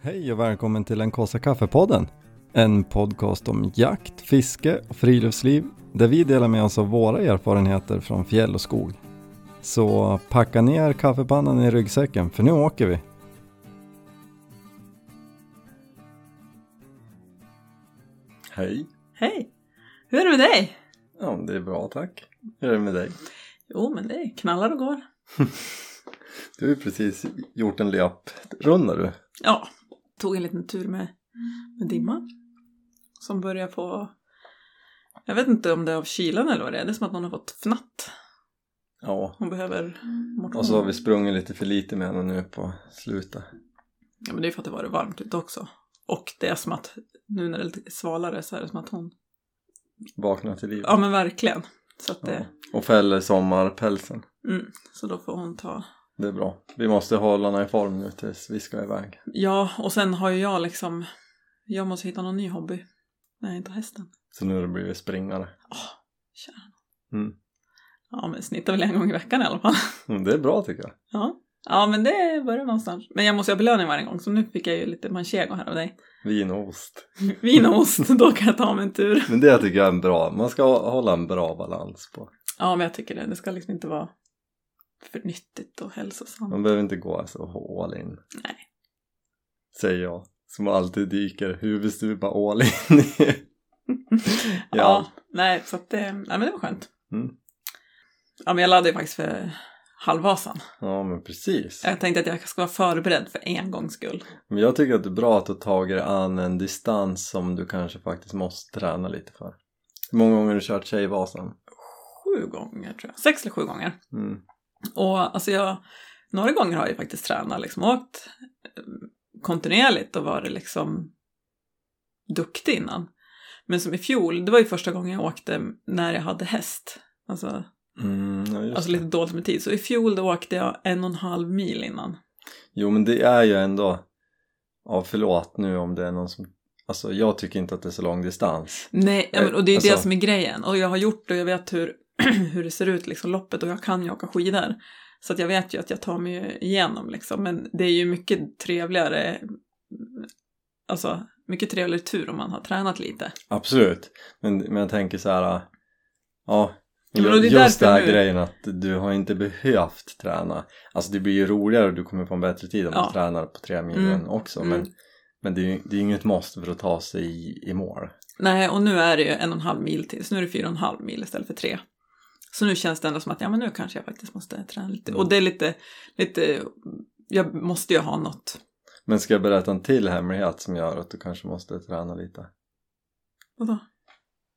Hej och välkommen till den kaffe kaffepodden. En podcast om jakt, fiske och friluftsliv där vi delar med oss av våra erfarenheter från fjäll och skog. Så packa ner kaffepannan i ryggsäcken för nu åker vi. Hej! Hej! Hur är det med dig? Ja, det är bra tack. Hur är det med dig? Jo, men det knallar och går. Du har ju precis gjort en löprunda du. Ja, tog en liten tur med, med Dimma. Som börjar få... Jag vet inte om det är av kylan eller vad det är. Det är som att någon har fått fnatt. Ja, Hon behöver motion. och så har vi sprungit lite för lite med henne nu på slutet. Ja, men det är för att det varit varmt ute också. Och det är som att nu när det är lite svalare så är det som att hon... Vakna till liv. Ja, men verkligen. Så att det... Och fäller sommarpälsen. Mm, så då får hon ta... Det är bra. Vi måste hålla henne i form nu tills vi ska iväg. Ja, och sen har ju jag liksom... Jag måste hitta någon ny hobby. Jag inte hästen. Så nu har det blivit springare. Kära. Mm. Ja, men snittar väl en gång i veckan i alla fall. Mm, det är bra tycker jag. Ja. Ja, men det börjar någonstans. Men jag måste ha belöning varje gång, så nu fick jag ju lite manchego här av dig. Vin och ost. Vin och ost, då kan jag ta mig en tur. Men det tycker jag är en bra. Man ska hålla en bra balans på. Ja, men jag tycker det. Det ska liksom inte vara för nyttigt och hälsosamt. Man behöver inte gå så all in. Nej. Säger jag. Som alltid dyker huvudstupa all in. Ja, nej, så att det, nej, men det var skönt. Mm. Ja, men jag laddade ju faktiskt för halvvasan. Ja men precis. Jag tänkte att jag ska vara förberedd för en gångs skull. Men jag tycker att det är bra att du tagit dig an en distans som du kanske faktiskt måste träna lite för. Hur många gånger har du kört Tjejvasan? Sju gånger tror jag. Sex eller sju gånger. Mm. Och alltså jag, några gånger har jag faktiskt tränat, liksom åkt eh, kontinuerligt och varit liksom duktig innan. Men som i fjol, det var ju första gången jag åkte när jag hade häst. Alltså, Mm, ja, alltså det. lite dåligt med tid. Så i fjol då åkte jag en och en halv mil innan. Jo men det är ju ändå, ja förlåt nu om det är någon som, alltså jag tycker inte att det är så lång distans. Nej, ja, men, och det är ju det Alltså- som är grejen. Och jag har gjort det och jag vet hur, hur det ser ut, liksom loppet. Och jag kan ju åka skidor. Så att jag vet ju att jag tar mig igenom liksom. Men det är ju mycket trevligare, alltså mycket trevligare tur om man har tränat lite. Absolut, men, men jag tänker så här, ja Ja, men just det här nu- grejen att du har inte behövt träna. Alltså det blir ju roligare och du kommer få en bättre tid om Ja. du tränar på tre milen Mm, också. mm. Men, men det är ju det är inget måste för att ta sig i, i mål. Nej, och nu är det ju en och en halv mil till. Så nu är det fyra och en halv mil istället för tre. Så nu känns det ändå som att ja, men nu kanske jag faktiskt måste träna lite. Mm. Och det är lite, lite, jag måste ju ha något. Men ska jag berätta en till hemlighet som gör att du kanske måste träna lite? Vadå?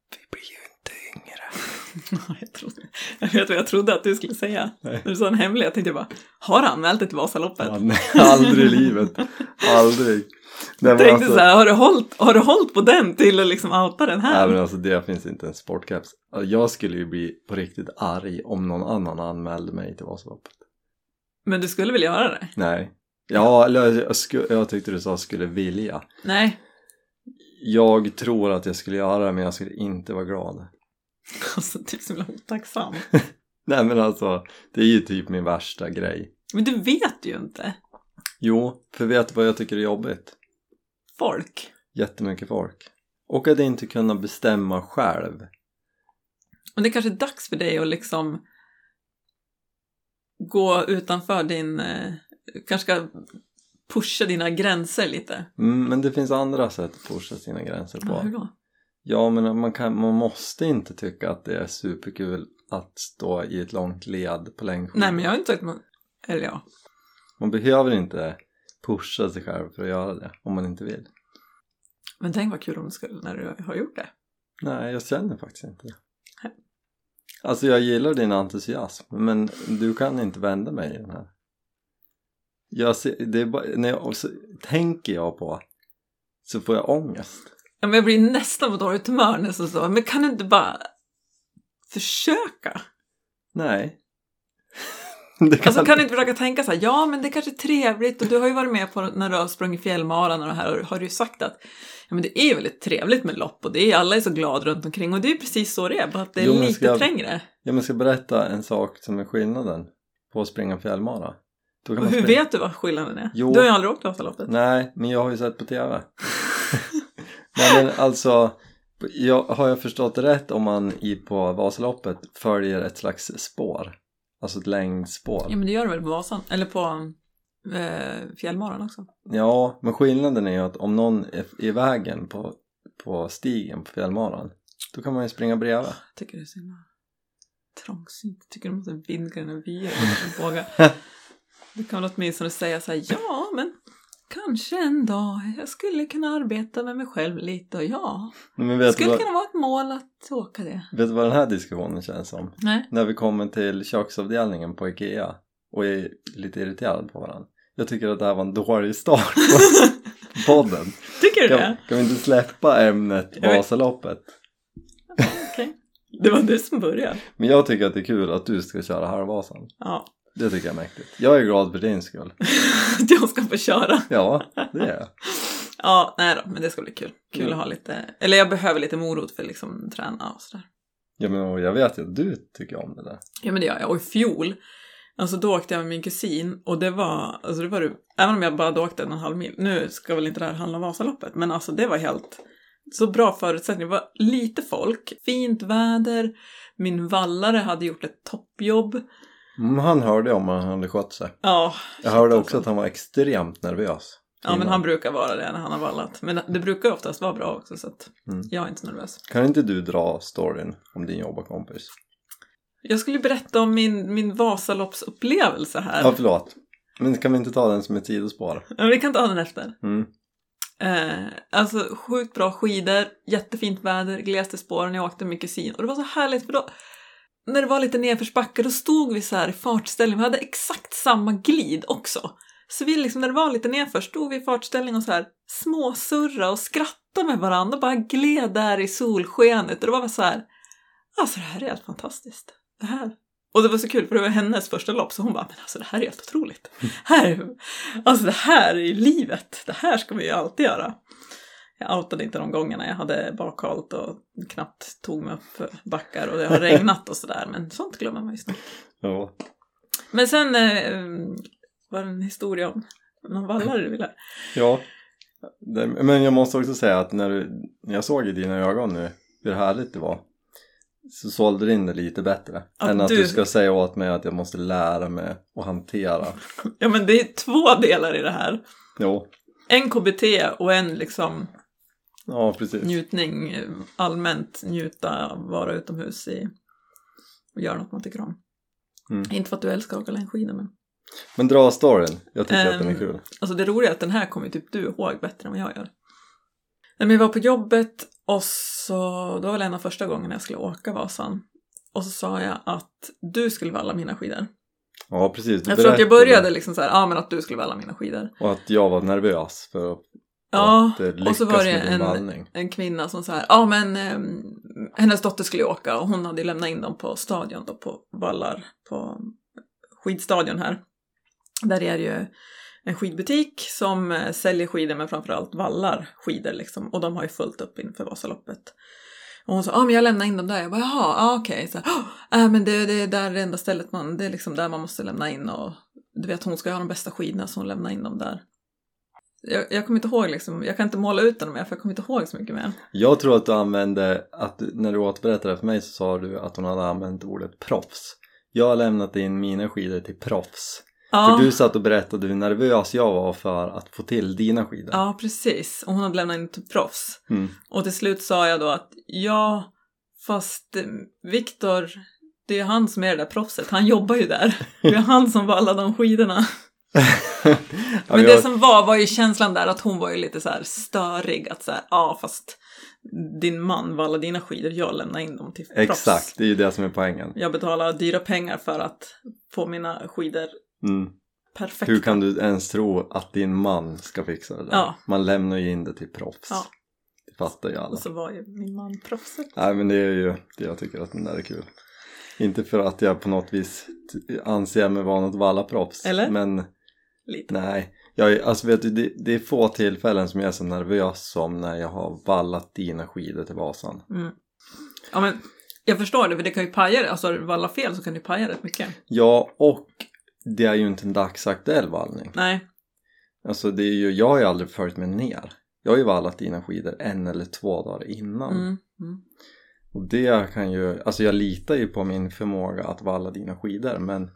Vi blir ju inte yngre. jag, trodde, jag vet vad jag trodde att du skulle säga. Nej. När du sa en hemlighet tänkte jag bara, har han anmält det till Vasaloppet? Ja, nej, aldrig i livet. Aldrig. Jag tänkte alltså- så här, har du, hållit, har du hållit på den till att liksom outa den här? Nej men alltså det finns inte en sportcaps. Jag skulle ju bli på riktigt arg om någon annan anmälde mig till Vasaloppet. Men du skulle väl göra det? Nej. Ja, eller jag, jag, jag tyckte du sa skulle vilja. Nej. Jag tror att jag skulle göra det men jag skulle inte vara glad. Alltså, du är så himla otacksam. Nej men alltså, det är ju typ min värsta grej. Men du vet ju inte. Jo, för vet du vad jag tycker är jobbigt? Folk. Jättemycket folk. Och att inte kunna bestämma själv. Men det är kanske är dags för dig att liksom gå utanför din, eh, kanske ska pusha dina gränser lite. Mm, men det finns andra sätt att pusha sina gränser på. Ja, hur då? Ja, men man, kan, man måste inte tycka att det är superkul att stå i ett långt led på längdskidor. Nej, men jag har inte sagt att man, eller ja. Man behöver inte pusha sig själv för att göra det om man inte vill. Men tänk vad kul om du skulle när du har gjort det. Nej, jag känner faktiskt inte det. Alltså jag gillar din entusiasm, men du kan inte vända mig i den här. Jag ser, det är bara, när jag, så tänker jag på så får jag ångest. Ja, men jag blir nästan på dåligt humör när så. Men kan du inte bara försöka? Nej. Det kan, Alltså kan du inte försöka tänka så här, ja men det kanske är trevligt och du har ju varit med på när du har sprungit fjällmaran och det här och har du ju sagt att ja men det är väldigt trevligt med lopp och det är alla är så glada runt omkring och det är precis så det är, bara att det är Jo, men lite ska jag- trängre. Jag ska berätta en sak som är skillnaden på att springa fjällmara. Då kan Och hur springa. vet du vad skillnaden är? Jo. Du har ju aldrig åkt Vasaloppet. Nej, men jag har ju sett på TV. Nej men alltså, jag, har jag förstått rätt om man i på Vasaloppet följer ett slags spår? Alltså ett längdspår? Ja men det gör du väl på Vasan? Eller på eh, Fjällmaran också? Ja, men skillnaden är ju att om någon är i vägen på, på stigen på fjällmaran då kan man ju springa bredvid. Jag tycker det är så himla trångsynt. Tycker du måste vidga dina vyer och våga. Du kan väl åtminstone säga så här, ja men kanske en dag jag skulle kunna arbeta med mig själv lite och ja, det skulle vad, kunna vara ett mål att åka det. vet du vad den här diskussionen känns som? Nej. När vi kommer till köksavdelningen på Ikea och är lite irriterade på varandra. Jag tycker att det här var en dålig start på podden. Tycker du Kan, det? kan vi inte släppa ämnet Vasaloppet? Okej. Det var du som började. Men jag tycker att det är kul att du ska köra Halvvasan. Ja, Det tycker jag är mäktigt. Jag är glad för din skull. att jag ska få köra. Ja, det är jag. Ja, nej då, men det ska bli kul. Kul Mm. att ha lite, eller jag behöver lite morot för liksom träna och sådär. Ja, men jag vet ju att du tycker om det där. Ja men det gör jag. Och i fjol, alltså då åkte jag med min kusin och det var, alltså det var det, även om jag bara hade åkt en och en halv mil, nu ska väl inte det här handla om Vasaloppet, men alltså det var helt, så bra förutsättningar. Det var lite folk, fint väder, min vallare hade gjort ett toppjobb. Mm, han hörde om han hade skött sig. Ja, Jag hörde också att han var extremt nervös. Ja men han brukar vara det när han har vallat. Men det brukar oftast vara bra också så att Mm. jag är inte nervös. Kan inte du dra storyn om din jobbarkompis? Jag skulle berätta om min, min Vasaloppsupplevelse här. Ja, förlåt. Men kan vi inte ta den som ett sidospår? Men vi kan ta den efter. Mm. Eh, alltså sjukt bra skidor, jättefint väder, glest i spåren, jag åkte med kusin och det var så härligt för då när det var lite nedförsbacke då stod vi så här i fartställning, vi hade exakt samma glid också. Så vi liksom när det var lite nedför stod vi i fartställning och så här småsurra och skrattade med varandra och bara gled där i solskenet och det var bara så här alltså det här är helt fantastiskt. Det här. Och det var så kul för det var hennes första lopp så hon bara men alltså det här är helt otroligt. Här, alltså det här är ju livet. Det här ska vi ju alltid göra. Jag outade inte de gångerna jag hade bakhalt och knappt tog mig upp för backar och det har regnat och sådär. Men sånt glömmer man ju snart. Ja. Men sen eh, var det en historia om någon vallare du ville. ja. Det, men jag måste också säga att när, du, när jag såg i dina ögon nu hur härligt det var så sålde du in det lite bättre. Att än att du... du- ska säga åt mig att jag måste lära mig att hantera. Ja men det är två delar i det här. Jo. En KBT och en liksom Ja, precis. njutning, allmänt njuta, vara utomhus i och göra något man tycker om. Mm. Inte för att du älskar att åka längdskidor men Men dra storyn. Jag tycker att den är Ehm, kul. Alltså det roliga är att den här kommer typ du ihåg bättre än vad jag gör. Nej, men vi var på jobbet och så, det var väl en av första gångerna jag skulle åka Vasan. Och så sa jag att du skulle valla mina skidor. Ja, precis. Du Jag tror att jag började liksom så här, ja men att du skulle valla mina skidor. Och att jag var nervös för att, Ja, eh, och så var det en, en kvinna som sa ja men ehm, hennes dotter skulle ju åka och hon hade lämnat in dem på stadion då på Vallar, på skidstadion här. Där är det ju en skidbutik som eh, säljer skidor men framförallt vallar skidor liksom och de har ju fullt upp inför Vasaloppet. Och hon sa, ja men jag lämnar in dem där. Jag bara, jaha, ja, okej. Så, här, äh, men det, det är där det enda stället man, det är liksom där man måste lämna in och du vet hon ska ha de bästa skidorna så hon lämnar in dem där. Jag, jag kommer inte ihåg liksom, jag kan inte måla ut dem mer för jag kommer inte ihåg så mycket mer. Jag tror att du använde, att när du återberättade för mig så sa du att hon hade använt ordet proffs. Jag har lämnat in mina skidor till proffs. Ja, För du satt och berättade hur nervös jag var för att få till dina skidor. ja precis. Och hon hade lämnat in till proffs. Mm. Och till slut sa jag då att ja, fast eh, Viktor, det är han som är det där proffset. Han jobbar ju där. Det är han som vallar de skidorna. Men det som var, var ju känslan där att hon var ju lite så här störig. Att så här, ja fast din man vallar dina skidor, jag lämnar in dem till proffs. Exakt, det är ju det som är poängen. Jag betalar dyra pengar för att få mina skidor Mm. perfekta. Hur kan du ens tro att din man ska fixa det där? Ja. Man lämnar ju in det till proffs. Ja. Det fattar ju alla. Och så var ju min man proffset. Nej men det är ju det jag tycker att den där är kul. Inte för att jag på något vis anser mig vara något vallaproffs. Eller? Men Lite. nej. Jag, alltså vet du, det, det är få tillfällen som jag är så nervös som när jag har vallat dina skidor till Vasan. Mm. Ja men jag förstår det, för det kan ju paja det. Alltså vallar fel så kan det paja rätt mycket. Ja, och det är ju inte en dagsaktuell vallning. Nej. Alltså det är ju, jag har ju aldrig följt med ner. Jag har ju vallat dina skidor en eller två dagar innan. Mm. Mm. Och det kan ju, alltså jag litar ju på min förmåga att valla dina skidor men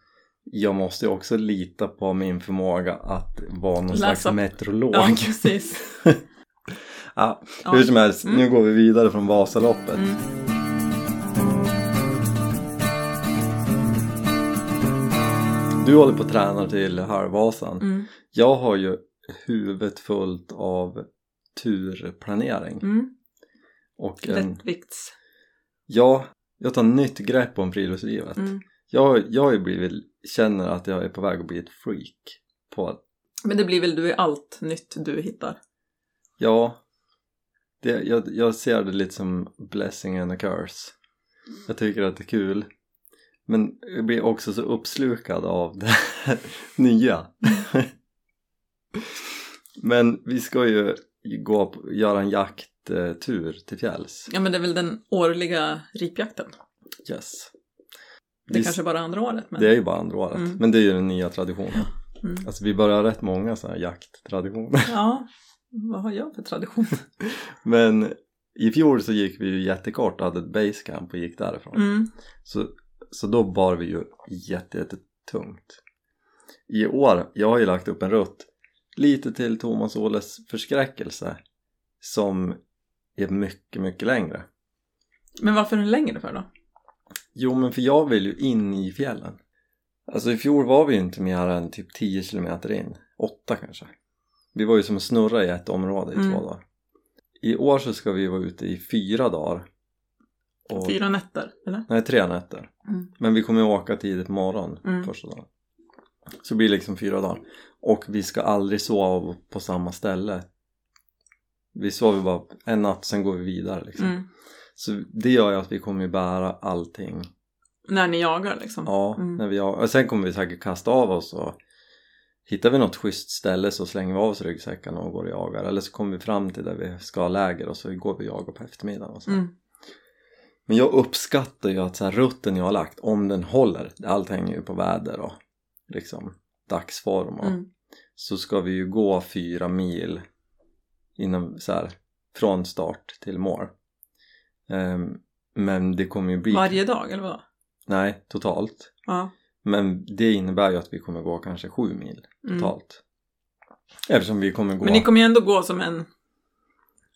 jag måste ju också lita på min förmåga att vara någon Läsa. slags meteorolog. Ja, precis. Ja, Ja. hur som helst, Mm. nu går vi vidare från Vasaloppet. Mm. Du håller på att träna till Halvvasan. Mm. Jag har ju huvudet fullt av turplanering. Mm. Och en, Lättvikts. ja, jag tar nytt grepp om friluftslivet. Mm. Jag, jag har ju blivit, känner att jag är på väg att bli ett freak på, Men det blir väl du i allt nytt du hittar? ja, det, jag, jag ser det lite som blessing and a curse. Jag tycker att det är kul. Men jag blir också så uppslukad av det här nya. Men vi ska ju gå på, göra en jakttur till fjälls. Ja men det är väl den årliga ripjakten. Yes. Det Vi- kanske bara andra året men... Det är ju bara andra året, Mm. men det är ju den nya traditionen. Mm. Alltså vi börjar rätt många sådana här jakttraditioner. Ja, vad har jag för tradition? Men i fjol så gick vi ju jättekort och hade ett basecamp och gick därifrån. Mm. Så, så då bar vi ju jätte, jättetungt. I år, jag har ju lagt upp en rutt lite till Thomas Åles förskräckelse som är mycket, mycket längre. Men varför är den längre för då? Jo men för jag vill ju in i fjällen. Alltså i fjol var vi ju inte mer än typ 10 kilometer in. 8 kanske. Vi var ju som att snurra i ett område i Mm. två dagar. I år så ska vi vara ute i fyra dagar. Och, Fyra nätter, eller? Nej, tre nätter. Mm. Men vi kommer ju åka tidigt på morgonen Mm. första dagen. Så det blir liksom fyra dagar. Och vi ska aldrig sova på samma ställe. Vi sover bara en natt, sen går vi vidare liksom. Så det gör ju att vi kommer bära allting När ni jagar liksom? Ja, Mm. när vi har, och sen kommer vi säkert kasta av oss och hittar vi något schysst ställe så slänger vi av oss ryggsäckarna och går och jagar eller så kommer vi fram till där vi ska ha läger och så går vi och jagar på eftermiddagen och så. Mm. Men jag uppskattar ju att så här, rutten jag har lagt, om den håller, allt hänger ju på väder och liksom dagsform och Mm. så ska vi ju gå fyra mil inom så här, från start till mål. Ehm, men det kommer ju bli, Varje dag, eller vad? nej totalt. Ja. Men det innebär ju att vi kommer gå kanske sju mil Mm. totalt. Eftersom vi kommer gå... Men ni kommer ju ändå gå som en...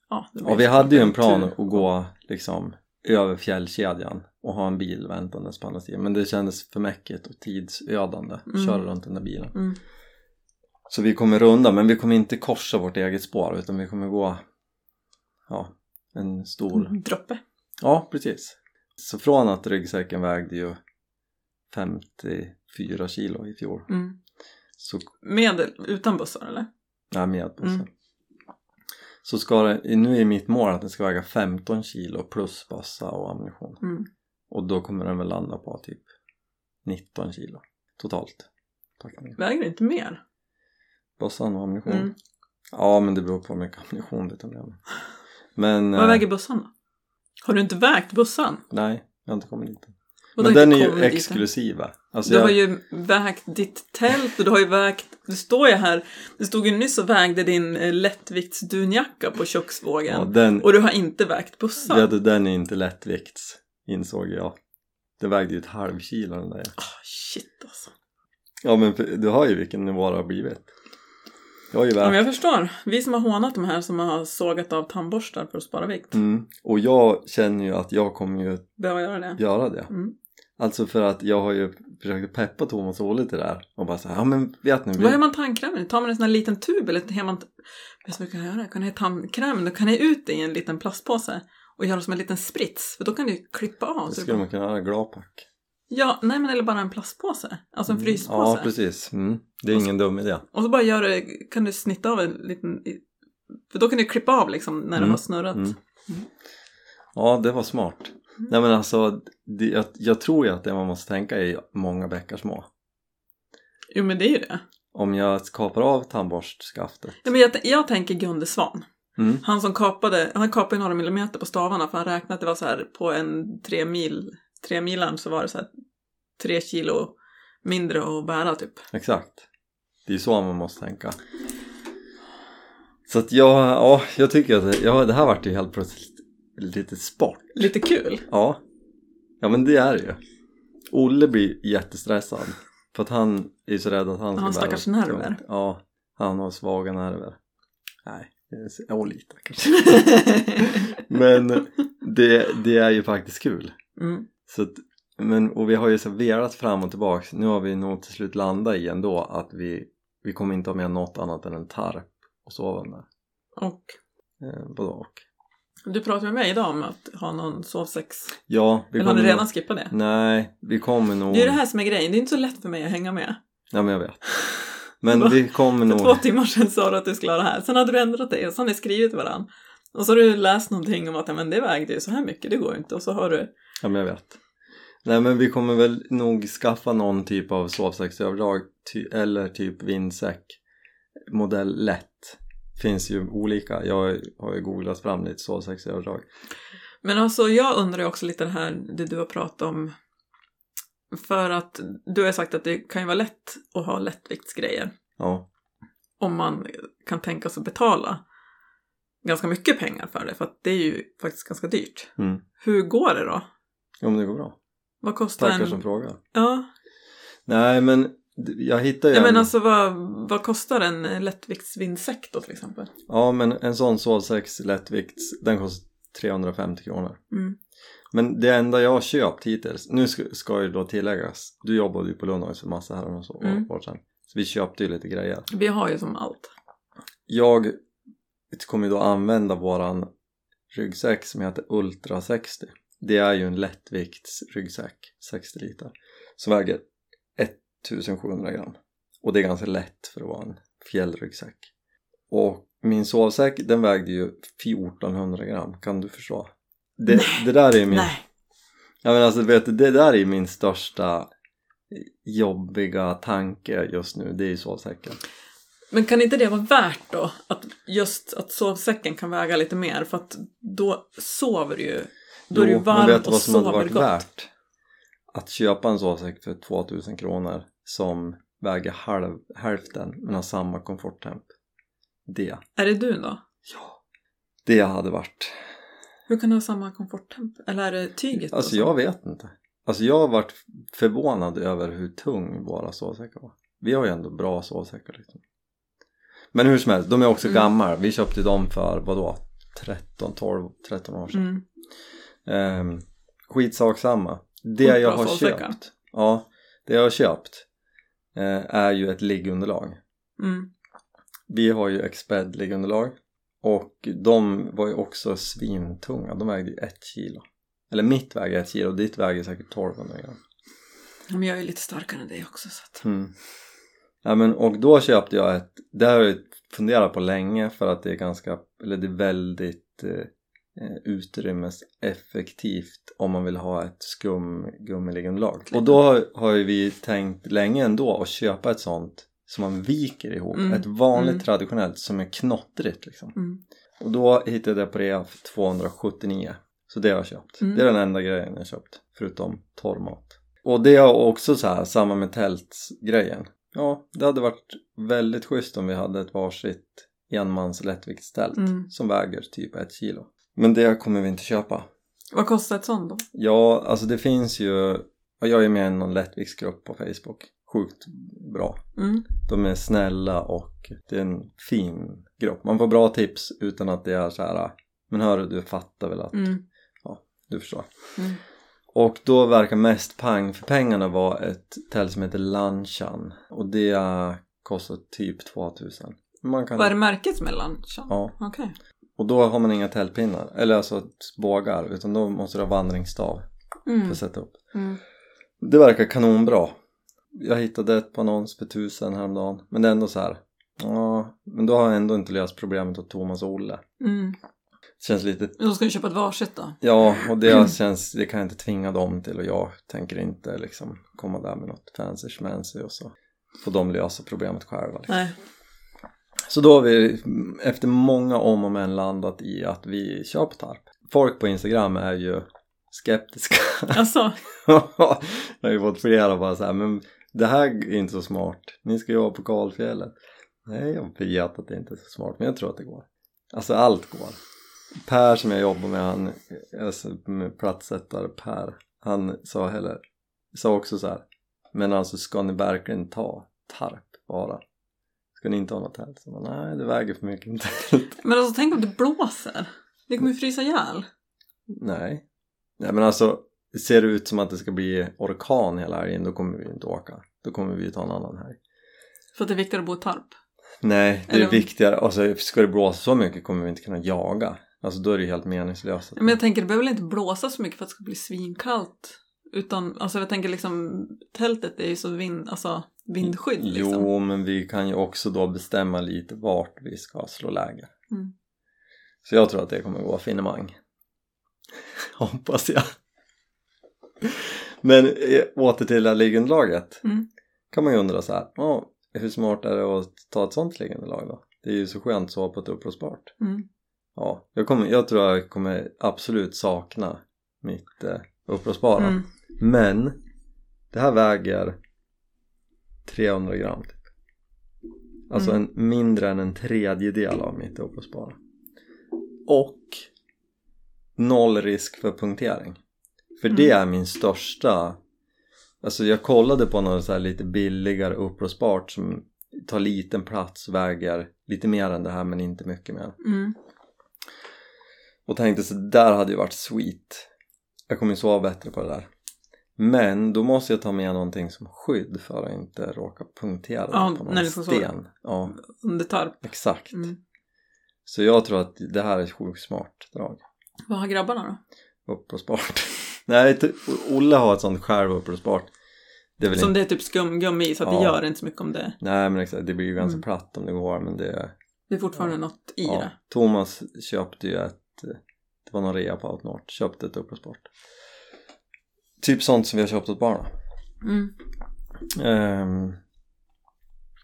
Ja, det Ja, vi hade ju en plan tur. att gå liksom över fjällkedjan och ha en bil väntandes på andra sidan. Men det kändes för mäckigt och tidsödande att Mm. köra runt den där bilen. Mm. Så vi kommer runda, men vi kommer inte korsa vårt eget spår utan vi kommer gå ja, en stor... Droppe. Ja, precis. Så från att ryggsäcken vägde ju 54 kilo i fjol Mm. så Med, utan bussar eller? Nej, med bussen. Mm. Så ska det, nu är mitt mål att den ska väga 15 kilo plus bassa och ammunition. Mm. Och då kommer den väl landa på typ 19 kilo totalt. Packningen. Väger inte mer? Bossan och ammunition? Mm. Ja, men det beror på hur mycket ammunition du tar med mig. Men... Vad eh, väger bussarna då? Har du inte vägt bussarna? Nej, jag har inte kommit dit. Och Men den är ju dit exklusiva. Alltså Du jag, har ju vägt ditt tält och du har ju vägt, du står ju här, du stod ju nyss och vägde din eh, lättviktsdunjacka på köksvågen. ja, den, Och du har inte vägt bussar. ja, den är inte lättvikts, insåg jag. Den vägde ju ett halv kilo den där. Ah, shit alltså. Ja, men du har ju vilken nivå det har blivit. Ju Ja, jag förstår. Vi som har hånat de här som har sågat av tandborstar för att spara vikt. Mm. Och jag känner ju att jag kommer ju Behöver göra det. göra det. Mm. Alltså för att jag har ju försökt peppa Thomas och det här. Och bara säga, ja men vet ni. Vi... Vad gör man tandkrämen? Tar man en sån här liten tub eller har man... Vet du vad jag kan göra? Kan jag ha tandkrämen? Då kan jag ut det i en liten plastpåse och göra som en liten sprits. För då kan du klippa av. Det skulle man kunna göra glapack. Ja, nej men eller bara en plastpåse. Alltså en Mm. fryspåse. Ja, precis. Mm. Det är så- ingen dum idé. Och så bara gör det, kan du snitta av en liten... För då kan du klippa av liksom när du Mm. har snurrat. Mm. Ja, det var smart. Mm. Nej men alltså, det, jag, jag tror ju att det man måste tänka är många bäckar små. Jo men det är ju det. Om jag kapar av tandborstskaftet. Ja, men jag, jag tänker Gunde Svan. Mm. Han som kapade, han kapade några millimeter på stavarna för han räknade att det var så här på en tre mil, tre milan så var det så här tre kilo mindre att bära typ. Exakt. Det är så man måste tänka. Så att jag, ja, jag tycker att ja, det här vart ju helt plötsligt lite sport. Lite kul. Ja. Ja men det är det ju. Olle blir jättestressad. För att han är så rädd att han ska Han har bära stackars tungt. nerver. Ja, han har svaga nerver. Nej, ja lite kanske. Men det, det är ju faktiskt kul. mm. Så att, men, och vi har ju så velat fram och tillbaks. Nu har vi nog till slut landat i ändå att vi, vi kommer inte ha med något annat än en tarp och sovande. Och Eh, både och. du pratade med mig idag om att ha någon sovsex. Ja, vi Eller har ni redan nog, skippat det? Nej, vi kommer nog... Det är det här som är grejen. Det är inte så lätt för mig att hänga med. Ja men jag vet. Men vi kommer För nog... två timmar sedan sa du att du skulle ha det här. Sen hade du ändrat dig och så har ni skrivit varandra. Och så har du läst någonting om att ja, men det vägde ju så här mycket, det går ju inte. Och så har du... Ja men jag vet. Nej men vi kommer väl nog skaffa någon typ av sovsäcksöverdrag ty eller typ vindsäck. Modell lätt. Finns ju olika. Jag har ju googlat fram lite sovsäcksöverdrag. Men alltså jag undrar ju också lite det här, det du har pratat om. För att du har sagt att det kan ju vara lätt att ha lättviktsgrejer. Ja. Om man kan tänka sig att betala ganska mycket pengar för det. För att det är ju faktiskt ganska dyrt. Mm. Hur går det då? Jo men det går bra. Vad kostar Tackar en... som frågar. Ja, Nej men jag hittar ju Nej, men en... alltså vad, vad kostar en lättviktsvindsäck då till exempel? Ja men en sån sovsäcks lättvikts den kostar 350 kronor. Mm. Men det enda jag har köpt hittills, nu ska, ska ju då tilläggas, du jobbade ju på Lundahls för massa här och så, Mm. år sedan. Så vi köpte ju lite grejer. Vi har ju som allt. Jag kommer ju då använda våran ryggsäck som heter Ultra 60. Det är ju en lättvikts ryggsäck, 60 liter. Som väger 1700 gram. Och det är ganska lätt för att vara en fjällryggsäck. Och min sovsäck den vägde ju 1400 gram, kan du förstå? Det, det där är min... Nej. Ja men alltså vet du, det där är min största jobbiga tanke just nu, det är ju sovsäcken. Men kan inte det vara värt då? Att just att sovsäcken kan väga lite mer för att då sover du ju. Då är du varm och sover gott. värt? Att köpa en sovsäck för 2000 kronor som väger halv, hälften men har samma komforttemp. Det, Är det du då? ja, det hade varit. Hur kan du ha samma komforttemp? Eller är det tyget? Alltså jag vet inte. Alltså jag har varit förvånad över hur tung våra sovsäckar var. Vi har ju ändå bra sovsäckar liksom. Men hur som helst, de är också Mm. gamla. Vi köpte dem för vadå? 13, 12, 13 år sedan. Mm. Ehm, skitsak samma. Det jag har köpt. Ja, det jag har köpt eh, är ju ett liggunderlag. Mm. Vi har ju Exped liggunderlag och de var ju också svintunga. De vägde ju ett kilo. Eller mitt väger ett kilo och ditt väger säkert 1200 gram. Men jag är lite starkare än dig också så att... Mm. Ja, men, och då köpte jag ett, det har jag funderat på länge för att det är ganska, eller det är väldigt eh, eh, utrymmeseffektivt om man vill ha ett skumgummiliggunderlag. Och då har, har ju vi tänkt länge ändå att köpa ett sånt som man viker ihop, Mm. ett vanligt Mm. traditionellt som är knottrigt liksom. Mm. Och då hittade jag på rea för 279 så det har jag köpt. Mm. Det är den enda grejen jag köpt förutom torrmat. Och det är också så här samma med tältsgrejen. Ja, det hade varit väldigt schysst om vi hade ett varsitt enmans lättviktstält Mm. som väger typ ett kilo. Men det kommer vi inte köpa. Vad kostar ett sånt då? Ja, alltså det finns ju, jag är med i någon lättviktsgrupp på Facebook. Sjukt bra. Mm. De är snälla och det är en fin grupp. Man får bra tips utan att det är så här. Men hörru, du fattar väl att Mm. du förstår. Och då verkar mest pang för pengarna vara ett tält som heter Lanchan och det kostar typ 2000. Man kan... Vad är det märket som är Lanchan? Ja, Okej. och då har man inga tältpinnar, eller alltså bågar, utan då måste du ha vandringsstav för Mm. att sätta upp. Mm. Det verkar kanonbra. Jag hittade ett på annons för tusen häromdagen, men det är ändå så här. Ja, men då har jag ändå inte löst problemet åt Thomas och Olle. Mm. Känns lite Då ska du köpa ett varsitt då? Ja, och det känns, det kan jag inte tvinga dem till och jag tänker inte liksom komma där med något fancy schmancy och så får de lösa problemet själva. Liksom. Nej. Så då har vi efter många om och men landat i att vi kör på tarp. Folk på Instagram är ju skeptiska. Alltså, jag har ju fått flera bara så här, men det här är inte så smart, ni ska ju vara på kalfjället. Nej, jag vet att det inte är så smart, men jag tror att det går. Alltså allt går. Per som jag jobbar med, han, alltså, platssättare Per, han sa heller, sa också så här, men alltså ska ni verkligen ta tarp bara? Ska ni inte ha något tält? Så, Nej, det väger för mycket med tält. Men alltså tänk om det blåser. Det kommer ju frysa ihjäl. Nej. Nej men alltså, ser det ut som att det ska bli orkan hela helgen då kommer vi inte åka. Då kommer vi ta en annan helg. För att det är viktigare att bo i tarp. Nej, det är Eller- viktigare. Alltså, ska det blåsa så mycket kommer vi inte kunna jaga. Alltså då är det ju helt meningslöst. Men jag tänker det behöver väl inte blåsa så mycket för att det ska bli svinkallt. Utan, alltså jag tänker liksom, tältet är ju så vind, alltså vindskydd liksom. Jo, men vi kan ju också då bestämma lite vart vi ska slå läger. Mm. Så jag tror att det kommer gå finemang. Hoppas jag. Men eh, åter till det här liggunderlaget. Mm. kan man ju undra så här, ja, hur smart är det att ta ett sånt liggunderlag då? Det är ju så skönt att sova på ett uppblåsbart. Mm. Ja, jag, kommer, jag tror jag kommer absolut sakna mitt eh, uppblåsbara. Mm. Men det här väger 300 gram typ. Alltså Mm. en, mindre än en tredjedel av mitt uppblåsbara. Och noll risk för punktering. För det Mm. är min största Alltså jag kollade på något så här lite billigare uppblåsbart som tar liten plats, väger lite mer än det här men inte mycket mer. Mm. Och tänkte så där hade ju varit sweet. Jag kommer ju sova bättre på det där. Men då måste jag ta med någonting som skydd för att inte råka punktera Ja, på någon när du ska sova. sten. Ja, Under tarp. exakt. Mm. Så jag tror att det här är ett sjukt smart drag. Vad har grabbarna då? Uppblåsbart. Nej, Olle har ett sånt själv uppblåsbart. Det Som inte... det är typ skumgummi i så att det Ja. gör inte så mycket om det. Nej men exakt, det blir ju ganska Mm. platt om det går men det är... Det är fortfarande Ja. något i Ja. det. Thomas köpte ju ett... Det var någon rea på Outnort. Köpte ett uppblåsbart. Typ sånt som vi har köpt åt barnen. Mm. Ehm,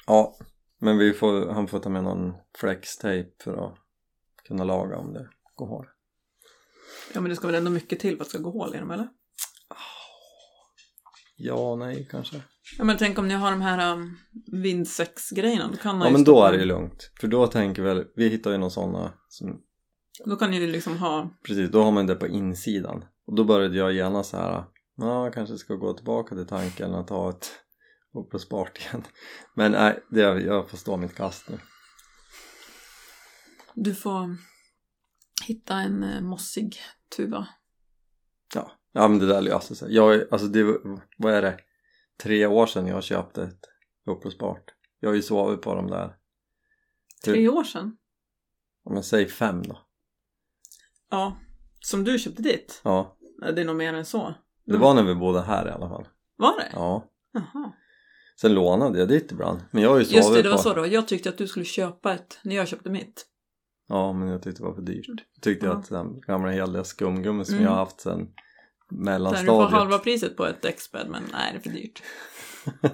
ja, men vi får, han får ta med någon flex-tape för att kunna laga om det går hål. Ja men det ska väl ändå mycket till för att det ska gå hål i dem eller? Ja, nej kanske. Ja men tänk om ni har de här um, vindsäcksgrejerna. Då kan man Ja men då är det ju lugnt. För då tänker väl, vi hittar ju någon sådana som, Då kan ni liksom ha... precis, då har man det på insidan. Och då började jag gärna så här, ja kanske ska gå tillbaka till tanken att ha ett uppblåsbart igen. Men nej, det, jag får stå mitt kast nu. Du får hitta en eh, mossig tuva. Ja, ja men det där löser sig. Jag, alltså det, vad är det? Tre år sedan jag köpte ett uppblåsbart. Jag har ju sovit på dem där. Tre år sedan. Ja, men säg fem då. Ja. Som du köpte ditt? Ja, Det är nog mer än så. det var när vi bodde här i alla fall. Var det? Ja. Jaha. Sen lånade jag ditt ibland. Men jag har ju Just det, det var på... så då. Jag tyckte att du skulle köpa ett när jag köpte mitt. Ja, men jag tyckte det var för dyrt. Jag tyckte Ja. att den gamla heliga skumgummi som Mm. jag har haft sen Där du får mellanstadiet. halva priset på ett däcksbädd men nej det är för dyrt.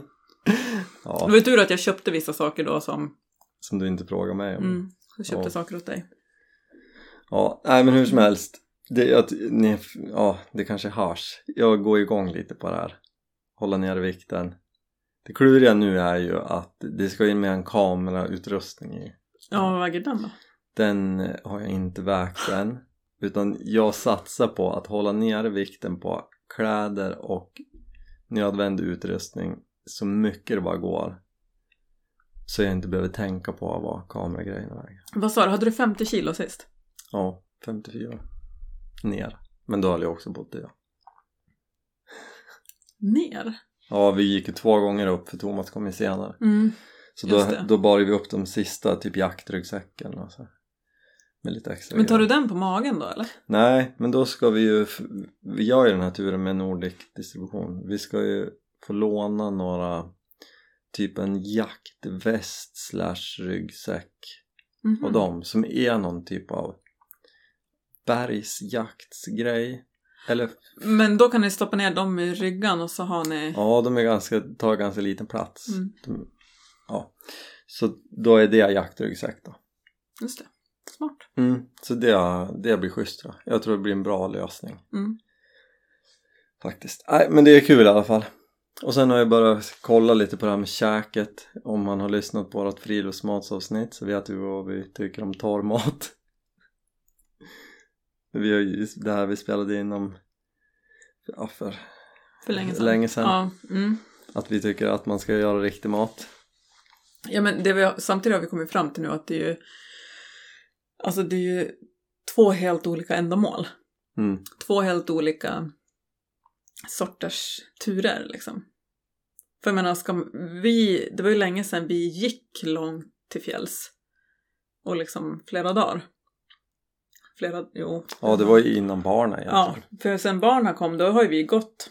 Ja, Det var ju tur att jag köpte vissa saker då som... som du inte frågar mig om. Mm, jag köpte Ja. saker åt dig. Ja, nej men hur som helst. Det, att, ni, ja, det kanske hörs. Jag går igång lite på det här. Hålla ner vikten. Det kluriga nu är ju att det ska in med en kamerautrustning i. Ja, vad väger den då? Den eh, har jag inte vägt än. Utan jag satsar på att hålla nere vikten på kläder och nödvändig utrustning så mycket det bara går. Så jag inte behöver tänka på vad kameragrejerna väger. Vad sa du, hade du 50 kilo sist? Ja, 54. Ner. Men då höll jag också bott det. Ner? Ja, vi gick ju två gånger upp för Thomas kom ju senare. Mm. Så då, då bar vi upp de sista, typ jaktryggsäcken och så. Med lite extra Men tar du grejer. den på magen då eller? Nej, men då ska vi ju, vi gör ju den här turen med Nordic distribution. Vi ska ju få låna några, typ en jaktväst slash ryggsäck Mhm. och dem som är någon typ av bergsjaktsgrej. Eller Men då kan ni stoppa ner dem i ryggan och så har ni... ja, de är ganska, tar ganska liten plats. Mm. De, ja, så då är det jaktryggsäck då. Just det. Smart. Mm, så det, det blir schysst då. Jag tror det blir en bra lösning Mm. faktiskt. Nej, men det är kul i alla fall. Och sen har jag bara kollat lite på det här med käket. Om man har lyssnat på vårt friluftsmatsavsnitt så vet vi vad vi tycker om torr mat. Vi har ju det här vi spelade in om ja, för För länge sedan. Länge sedan. Ja, mm. att vi tycker att man ska göra riktig mat. ja men det vi samtidigt har vi kommit fram till nu att det är ju Alltså det är ju två helt olika ändamål. Mm. Två helt olika sorters turer liksom. För jag menar, ska vi, det var ju länge sedan vi gick långt till fjälls. Och liksom flera dagar. Flera, jo. Ja det var ju innan barnen Ja, egentligen. för sen barnen kom då har ju vi gått.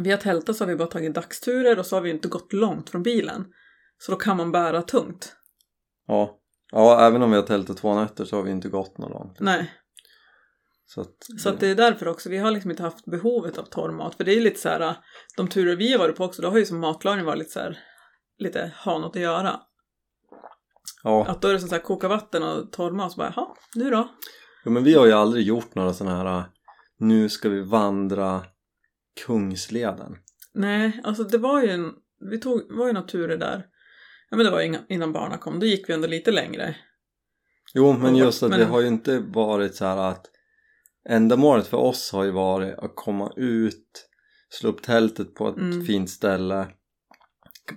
Vi har tältat så har vi bara tagit dagsturer och så har vi inte gått långt från bilen. Så då kan man bära tungt. Ja. ja, även om vi har tältat två nätter så har vi inte gått någon långt. Nej, Så att, så att det är därför också. Vi har liksom inte haft behovet av torr mat. För det är lite så här, de turer vi har varit på också, då har ju som matlagning varit lite så här, lite ha något att göra. Ja. Att då är det som så här, koka vatten och torr mat, så bara, jaha, nu då? Jo, men vi har ju aldrig gjort några sådana här nu ska vi vandra Kungsleden. Nej, alltså det var ju en, vi tog, var ju några turer där. Ja men det var inga, innan barnen kom, då gick vi ändå lite längre. Jo, men just att men- det har ju inte varit så här att ändamålet för oss har ju varit att komma ut, slå upp tältet på ett Mm. fint ställe,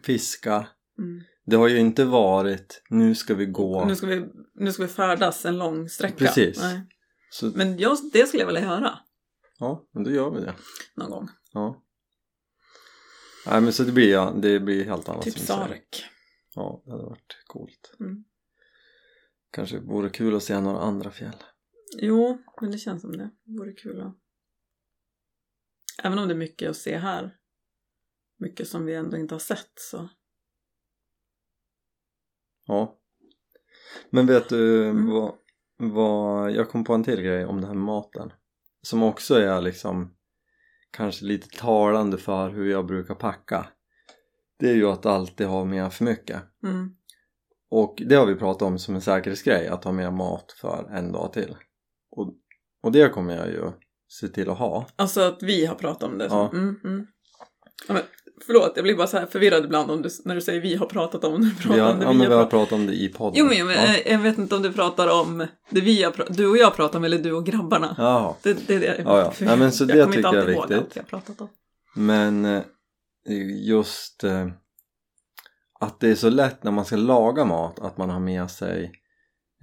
fiska. Mm. Det har ju inte varit nu ska vi gå. Nu, ska vi, nu ska vi färdas en lång sträcka. Precis. Nej. Så, Men jag, det skulle jag vilja göra ja, men då gör vi det. någon gång. Ja. Nej men så det blir, ja, det blir helt annat Typ. Sarek. Ja, det hade varit coolt. Mm. Kanske vore kul att se några andra fjäll. Jo, men det känns som det. Det vore kul att... Även om det är mycket att se här. Mycket som vi ändå inte har sett så. Ja. Men vet du Mm. vad, vad, jag kom på en till grej om det här maten. Som också är liksom kanske lite talande för hur jag brukar packa. Det är ju att alltid ha med för mycket. Mm. Och det har vi pratat om som en säkerhetsgrej, att ha med mat för en dag till. Och, och det kommer jag ju se till att ha. Alltså att vi har pratat om det. Ja. Mm, mm. Ja, men, förlåt, jag blir bara så här förvirrad ibland om du, när du säger vi har pratat om. Pratar Vi har, om det ja vi men vi har pratat om det i podden. Jo, men jag, ja. jag vet inte om du pratar om det vi har Du och jag pratar om eller du och grabbarna. Jaha. Det, det, det, Ja, ja. Nej, men så det kommer tycker inte jag är viktigt. har pratat om. Men eh, just eh, att det är så lätt när man ska laga mat att man har med sig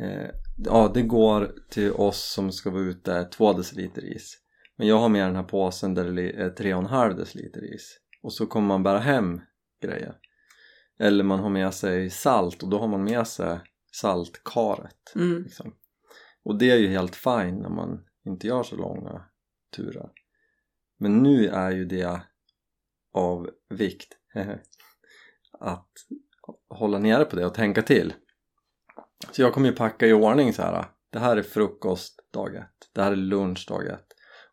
eh, ja det går till oss som ska vara ute 2 deciliter is men jag har med den här påsen där det är 3,5 deciliter is och så kommer man bära hem grejer eller man har med sig salt och då har man med sig saltkaret Mm. liksom. och det är ju helt fine när man inte gör så långa turer men nu är ju det av vikt att hålla nere på det och tänka till så jag kommer ju packa i ordning så här. det här är frukost dag ett det här är lunch dag ett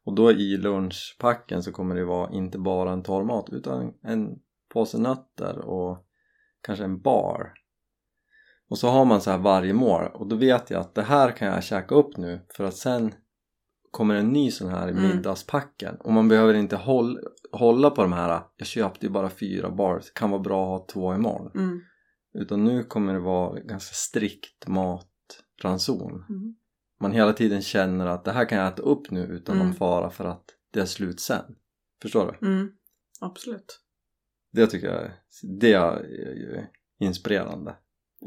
och då i lunchpacken så kommer det vara inte bara en torr mat utan en påse nötter och kanske en bar och så har man så här varje mål och då vet jag att det här kan jag käka upp nu för att sen kommer en ny sån här i Mm. middagspacken och man behöver inte håll, hålla på de här jag köpte ju bara fyra bars, kan vara bra att ha två imorgon Mm. utan nu kommer det vara ganska strikt matranson Mm. Man hela tiden känner att det här kan jag äta upp nu utan Mm. någon fara för att det är slut sen förstår du? Mm. Absolut. Det tycker jag det är ju inspirerande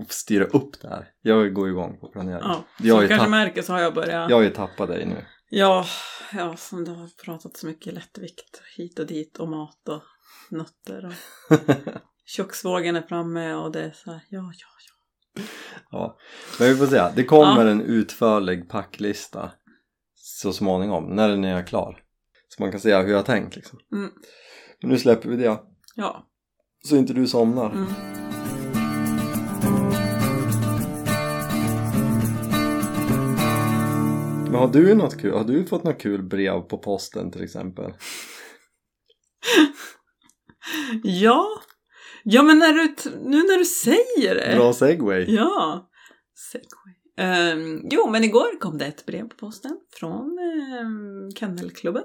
att styra upp det här jag går igång på planering Ja. jag, Som du kanske märker så har jag börjat... jag har ju tappat dig nu Ja, ja, som du har pratat så mycket lättvikt hit och dit och mat och nötter och köksvågen är framme och det är så här, ja, ja, ja. Men vi får se. Det kommer Ja. en utförlig packlista så småningom, när den är klar. Så man kan se hur jag har tänkt liksom. Mm. Men nu släpper vi det, Ja. så inte du somnar. Mm. Men har du något kul? Har du fått något kul brev på posten till exempel? Ja. Ja, men när du, nu när du säger det. Bra segway! Ja. Segway. Ehm, jo, men igår kom det ett brev på posten från um, Kennelklubben.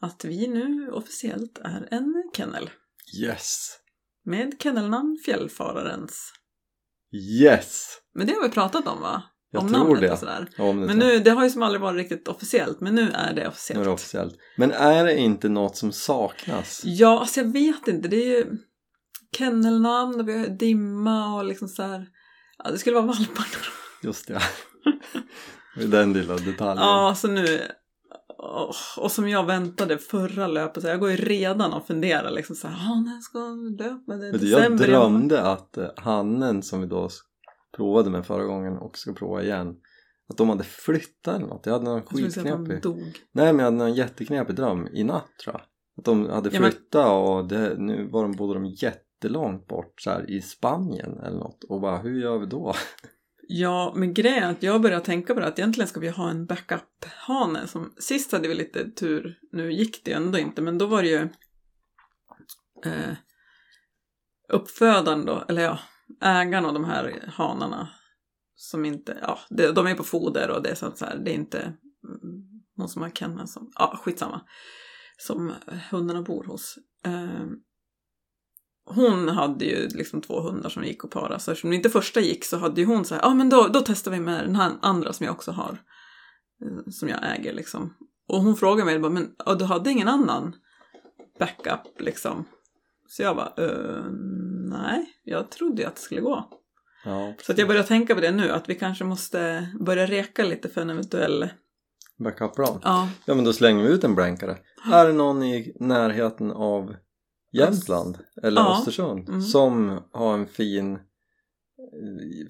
att vi nu officiellt är en kennel. Yes! Med kennelnamn Fjällfararens. Yes! Men det har vi pratat om va? Jag om tror det. och sådär. Ja, om det Men nu, det har ju som aldrig varit riktigt officiellt, men nu är det nu är officiellt. det officiellt. Men är det inte något som saknas? Ja, alltså jag vet inte. Det är ju kennelnamn och vi har dimma och liksom så här. Ja, det skulle vara valparna då. Just det. Med den lilla detaljen. Ja, så nu... Och som jag väntade förra löpet, så jag går ju redan och funderar liksom så här, "Ah, när ska löpa? Det är jag december år." drömde att eh, hannen som vi då provade med förra gången och ska prova igen att de hade flyttat eller något. Jag hade någon Jag skitknepig dog. Nej men jag hade någon jätteknepig dröm i natt tror jag. Att de hade Ja, men- flyttat och det, nu var de, bodde de jättelångt bort så här, i Spanien eller något och bara hur gör vi då? Ja, men grejen är att jag börjar tänka på det att egentligen ska vi ha en backup-hane. Som, sist hade vi lite tur, nu gick det ju ändå inte, men då var det ju eh, uppfödaren då, eller ja, ägaren av de här hanarna som inte, ja, det, de är på foder och det är sånt så här, det är inte mm, någon som har kennel som, ja, skitsamma, som hundarna bor hos. Eh, hon hade ju liksom två hundar som gick och parade. Så eftersom inte första gick så hade ju hon så här, ja ah, men då, då testar vi med den här andra som jag också har. eh, Som jag äger liksom. Och hon frågade mig, bara, men ah, du hade ingen annan backup liksom? Så jag bara, "Eh, nej, jag trodde ju att det skulle gå. Ja, Så jag börjar tänka på det nu, att vi kanske måste börja reka lite för en eventuell, Backup-plan. ja, Ja men då slänger vi ut en blänkare. Är det någon i närheten av Jämtland eller Ja. Östersund Mm. som har en fin eh,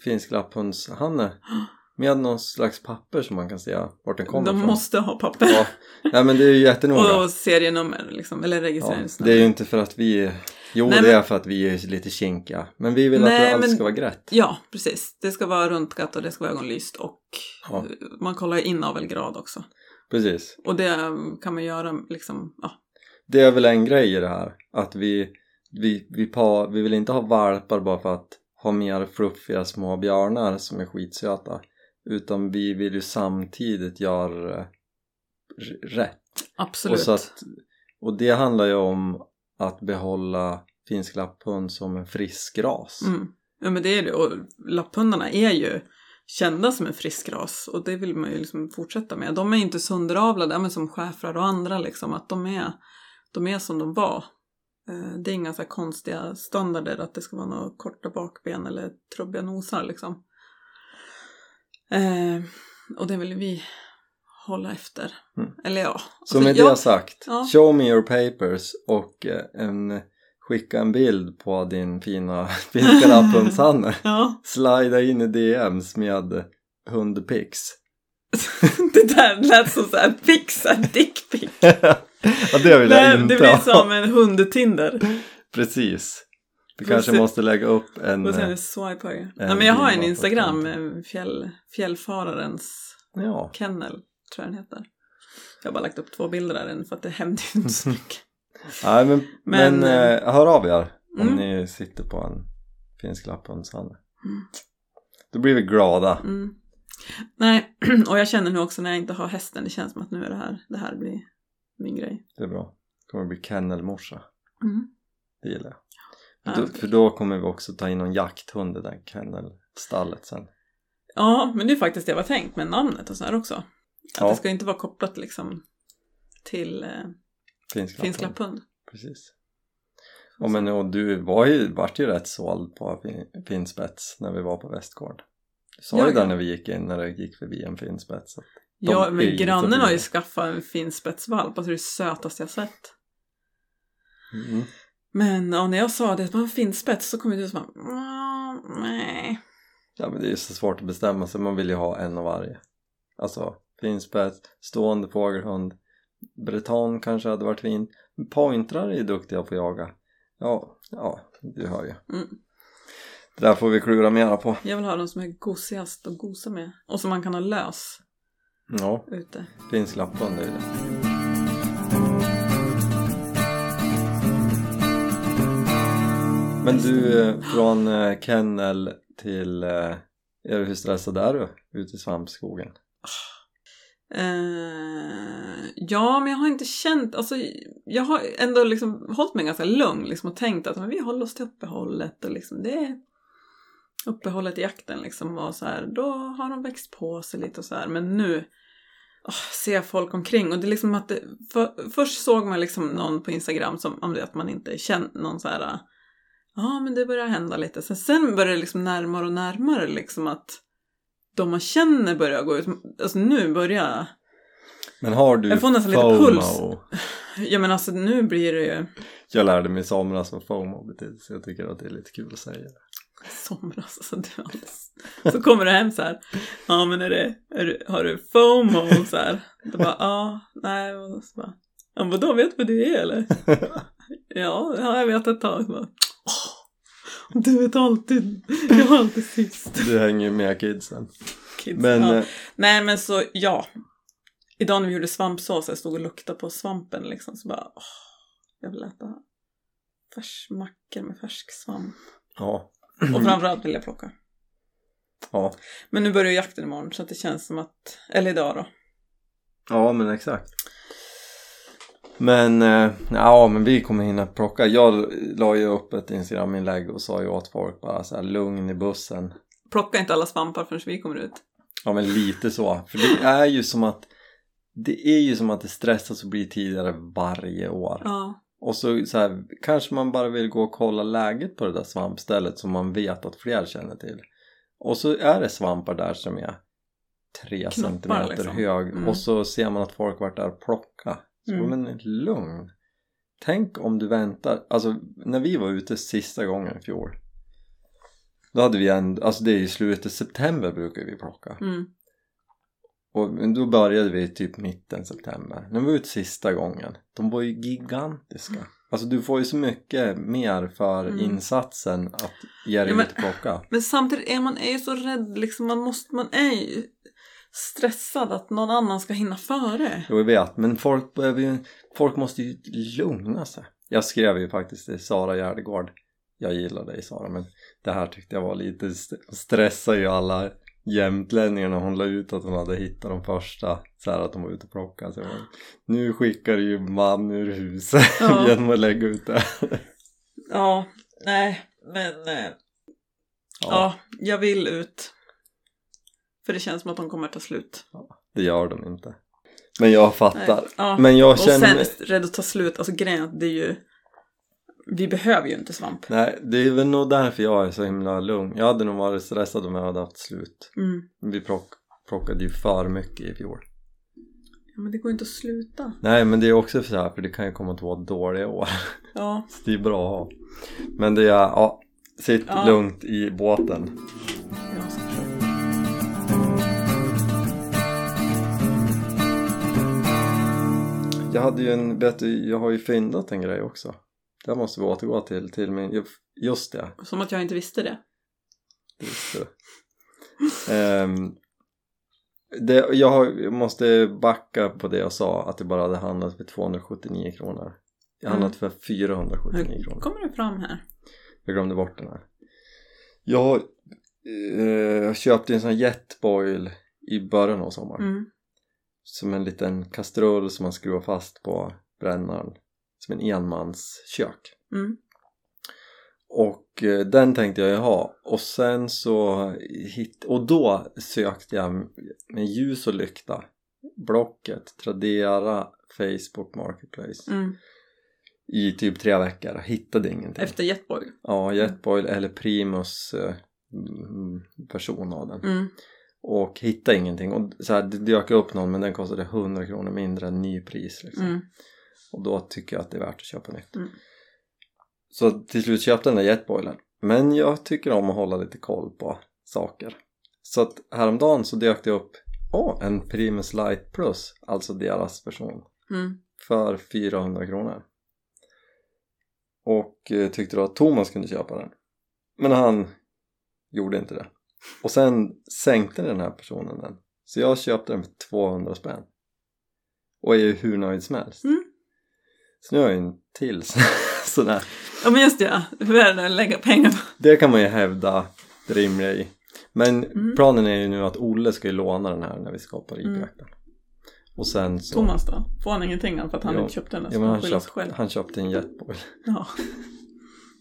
finsk lapphundshanne med någon slags papper som man kan se vart den kommer de ifrån? måste ha papper. Ja. Nej men det är ju jättenoga. Och serienummer liksom, eller Ja, registreringsnummer. det är ju inte för att vi Jo Nej, det men- är för att vi är lite kinkiga Men vi vill Nej, att allt men- ska vara grätt Ja, precis. Det ska vara rundgat och det ska vara ögonlyst och Ja. man kollar ju inavelgrad också. Precis Och det kan man göra liksom, ja. Det är väl en grej i det här att vi vi, vi, pa, vi vill inte ha valpar bara för att ha mer fluffiga små björnar som är skitsöta utan vi vill ju samtidigt göra rätt Absolut. och, så att, och det handlar ju om att behålla finsk lapphund som en frisk ras mm. Ja men det är det. Och lapphundarna är ju kända som en frisk ras och det vill man ju liksom fortsätta med. De är inte sönderavlade, men som schäfrar och andra liksom, att de är, de är som de var. Eh, Det är inga så konstiga standarder att det ska vara några korta bakben eller trubbiga nosar liksom. Eh, och det vill vi hålla efter. Mm. Eller ja. Så Alltså, med jag- det sagt, Ja. show me your papers och eh, en, skicka en bild på din fina finska lapphundshanne Ja, slida in i DMs med hundpics det där lät som så här pixar dickpic. Ja det vill jag Det, inte det blir ha som en hundtinder. precis Får kanske se- måste lägga upp en Och sen eh, swipe här. en Nej men jag har en Instagram, eh, fjäll, fjällfararens ja, kennel, tror jag den heter. Jag har bara lagt upp två bilder där än för att det händer ju inte så mycket. nej men, men, Men, eh, hör av er om mm. ni sitter på en finsk lapphundshanne Mm. då blir vi glada Mm. Nej, och jag känner nu också när jag inte har hästen, det känns som att nu är det här, det här blir min grej. det är bra det kommer bli kennelmorsa Mm. det gillar jag Ja, Då, för då kommer vi också ta in någon jakthund i den kennelstallet sen ja, men det är faktiskt det jag var tänkt med namnet och så här också. Att Ja. det ska inte vara kopplat liksom till eh, finsk finsk lapphund. lapphund. Precis. Ja, men och du var ju, vart ju rätt såld på fin- finspets när vi var på Västgård. Du sa Ja, ju där ja. när vi gick in när det gick förbi en finspets. att De Ja, men grannen har ju skaffat en fin spetsvalp, alltså det är det sötaste jag sett. Mm. Men ja, när jag sa det, att man har fin spets så kom det ut som att, "Mm, nej. Ja men det är ju så svårt att bestämma sig, man vill ju ha en av varje. Alltså finspets, stående fågelhund, breton kanske hade varit fint. Men Pointrar är ju duktiga på att jaga. Ja, ja, du hör ju. Mm. Det där får vi klura mera på. Jag vill ha de som är gosigast att gosa med. Och som man kan ha lös Ja, ute. finsk lapphund är det. Men du, eh, från eh, kennel till, eh, är du hur stressad är du ute i svampskogen? Eh, ja, men jag har inte känt, alltså jag har ändå liksom hållit mig ganska lugn liksom, och tänkt att men vi håller oss till uppehållet och liksom det uppehållet i jakten liksom och så här, då har de växt på sig lite och så här. Men nu åh, ser jag folk omkring och det är liksom att det, för, först såg man liksom någon på Instagram som om det att man inte känt någon så här ja men det börjar hända lite. Sen, sen börjar det liksom närmare och närmare liksom att de man känner börjar gå ut. Alltså nu börjar Men har du Jag får nästan lite FOMO? puls. Ja men alltså nu blir det ju Jag lärde mig i somras vad FOMO betyder så jag tycker att det är lite kul att säga det. somras. Alltså, du är alldeles... Så kommer du hem så här. Ja men är det, är det, har du FOMO så här? Då bara ja, nej. Och så bara, ja vadå vet du vad det är eller? Ja, ja jag vet ett tag. Så bara, "Åh, du vet alltid, jag var alltid sist. Du hänger med kidsen. Kids. Men ja. eh, Nej men så ja. Idag när vi gjorde svampsås, jag stod och luktade på svampen liksom så bara åh, jag vill äta färsmackor med färsk svamp. ja. Och framförallt vill jag plocka. ja. Men nu börjar jakten imorgon så att det känns som att, eller idag då. Ja men exakt. Men eh, ja men vi kommer hinna plocka. Jag la ju upp ett Instagram-inlägg och sa ju åt folk bara så här lugn i bussen. Plocka inte alla svampar förrän vi kommer ut. Ja men lite så. För det är ju som att det är ju som att det stressas och blir tidigare varje år. Ja. Och så, så här, kanske man bara vill gå och kolla läget på det där svampstället som man vet att fler känner till. Och så är det svampar där som är tre Knoppar, centimeter liksom. hög Mm. och så ser man att folk varit där och plocka. Så Mm. men lugn. Tänk om du väntar, alltså när vi var ute sista gången i fjol då hade vi en, alltså det är i slutet september brukar vi plocka Mm. Och då började vi typ mitten september. När vi var ute sista gången, de var ju gigantiska. Alltså du får ju så mycket mer för Mm. insatsen att ge dig Ja, men- ut och plocka. Men samtidigt är man är ju så rädd liksom, man måste, man är ju stressad att någon annan ska hinna före. Jo jag vet, men folk behöver ju, folk måste ju lugna sig. Jag skrev ju faktiskt till Sara Gärdegård. Jag gillar dig Sara men det här tyckte jag var lite, st- stressade ju alla jämtlänningarna hon la ut att hon hade hittat de första så här att de var ute och plockade. Så bara, nu skickar du ju man ur huset Ja. genom att lägga ut det. Ja, nej, men eh, ja. jag vill ut. För det känns som att de kommer ta slut. Det gör de inte. Men jag fattar. Nej. Ja. Men jag Och känner sen mig... rädd att ta slut, alltså grejen det är ju vi behöver ju inte svamp. Nej, det är väl nog därför jag är så himla lugn. Jag hade nog varit stressad om jag hade haft slut. Mm. Vi plock, plockade ju för mycket i fjol. Ja, men det går ju inte att sluta. Nej, men det är också så här, för det kan ju komma två dåliga år. Ja, Så det är bra att ha. Men det är, ja, sitt Ja. lugnt i båten. jag hade ju en, du, jag har ju fyndat en grej också. Det måste vi återgå till, till min, just det, Som att jag inte visste det. det visste du. Ehm, det, jag, måste backa på det jag sa att det bara hade handlat för 279 kronor. Jag Mm. handlat för 479 Hur kronor. kommer det fram här? Jag glömde bort den här. Jag eh, köpte en sån här jetboil i början av sommaren. Mm. Som en liten kastrull som man skruvar fast på brännaren. Som en enmanskök. Mm. Och eh, den tänkte jag ju ha. Och sen så hit, och då sökte jag med ljus och lykta. Blocket, Tradera, Facebook Marketplace. Mm. I typ tre veckor. Hittade ingenting. Efter Jetboil. Ja, Jetboil eller Primus eh, version av den. Mm. Och hittade ingenting. Och så här, det dök upp någon men den kostade 100 kronor mindre än nypris liksom. Mm. Och då tycker jag att det är värt att köpa nytt. Mm. Så till slut köpte jag den där jetboilen. Men jag tycker om att hålla lite koll på saker. Så att häromdagen så dök det upp Åh, en Primus Light Plus, alltså deras version. Mm. För 400 kronor. Och eh, tyckte då att Thomas kunde köpa den. Men han gjorde inte det. Och sen sänkte den här personen den. Så jag köpte den för 200 spänn. Och är ju hur nöjd som helst. Mm. Så nu har jag en till sån här. Ja men just det, ja. värre än att lägga pengar på. Det kan man ju hävda det rimliga i. Men Mm. planen är ju nu att Olle ska ju låna den här när vi ska på Mm. ripjakten. Och sen så... Thomas då? Får han ingenting för att han Jo. inte köpte den? Ja, men han köpt, själv. han köpte en jetboil. Ja.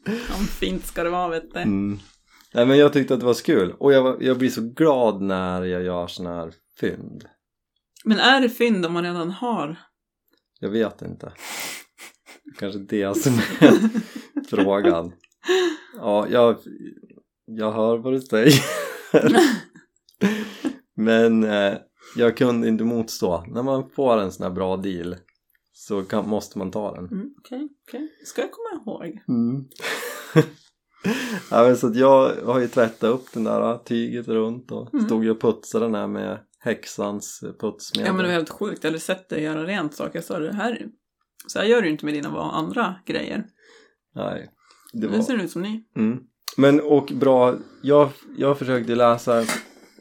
ja, fint ska det vara vet du. Mm. Nej men jag tyckte att det var kul. Och jag, jag blir så glad när jag gör såna här fynd. Men är det fynd om man redan har? Jag vet inte. Kanske det som är frågan. Ja, jag, jag hör vad du säger. Men eh, jag kunde inte motstå. När man får en sån här bra deal så kan, måste man ta den. Mm, Okej, okej. Ska jag komma ihåg. Mm. ja, så att jag har ju tvättat upp den där tyget runt och Mm. stod ju och putsade den här med häxans putsmedel. Ja men det var helt sjukt. Jag hade sett dig göra rent saker. Jag sa det här. Så här gör du inte med dina andra grejer. Nej, det Nu var... ser det ut som ni. Mm. Men och bra, jag, jag försökte läsa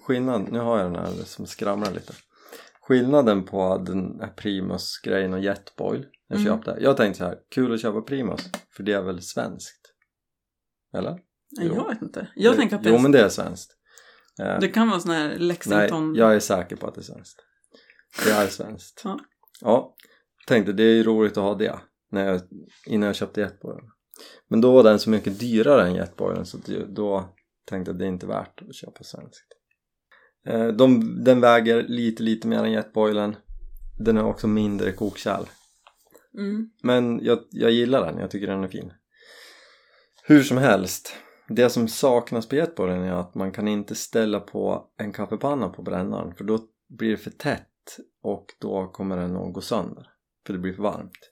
skillnad, nu har jag den här som skramlar lite. Skillnaden på den här Primus-grejen och Jetboil jag Mm. köpte. Jag tänkte så här, kul att köpa Primus, för det är väl svenskt? Eller? Nej, jag vet inte. Jag det, tänker att det, Jo men det är svenskt. Eh, det kan vara sån här Nej, Lexington. jag är säker på att det är svenskt. Det är svenskt. Ja. Ja, tänkte det är ju roligt att ha det när jag, innan jag köpte Jetboilen. Men då var den så mycket dyrare än Jetboilen så då tänkte jag det är inte värt att köpa svenskt. Eh, De, den väger lite lite mer än Jetboilen. Den har också mindre kokkärl. Mm. Men jag, jag gillar den, jag tycker den är fin. Hur som helst, det som saknas på jetboilen är att man kan inte ställa på en kaffepanna på brännaren för då blir det för tätt och då kommer den att gå sönder. För det blir för varmt.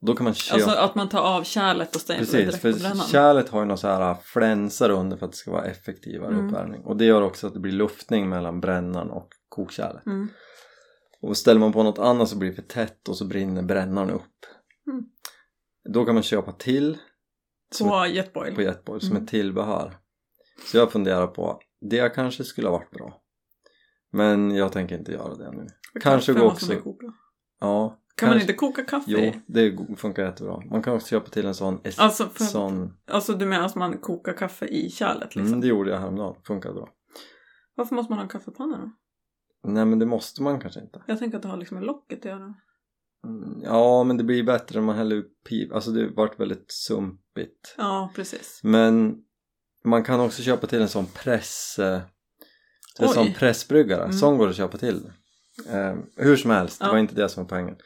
Då kan man köpa... Alltså att man tar av kärlet och Precis, direkt för på brännan. kärlet har ju någon så här flänsar under för att det ska vara effektivare Mm. uppvärmning. Och det gör också att det blir luftning mellan brännaren och kokkärlet. Mm. Och ställer man på något annat så blir det för tätt och så brinner brännaren upp. Mm. Då kan man köpa till På jetboil. på jetboil som Mm. ett tillbehör. Så jag funderar på, det kanske skulle ha varit bra. Men jag tänker inte göra det nu. För kanske går också-. Ja, Kan man inte koka kaffe? Jo, det funkar jättebra. Man kan också köpa till en sån, es- Alltså, för, sån alltså du menar att man kokar kaffe i kärlet liksom? mm, det gjorde jag häromdagen, funkar bra. Varför måste man ha en kaffepanna då? Nej men det måste man kanske inte. Jag tänker att det har liksom med locket att göra. Mm, ja men det blir bättre om man häller upp pip, alltså det vart väldigt sumpigt. Ja, precis. Men man kan också köpa till en sån press eh, en sån pressbryggare, Mm. sån går att köpa till eh, hur som helst, det Ja. var inte det som var poängen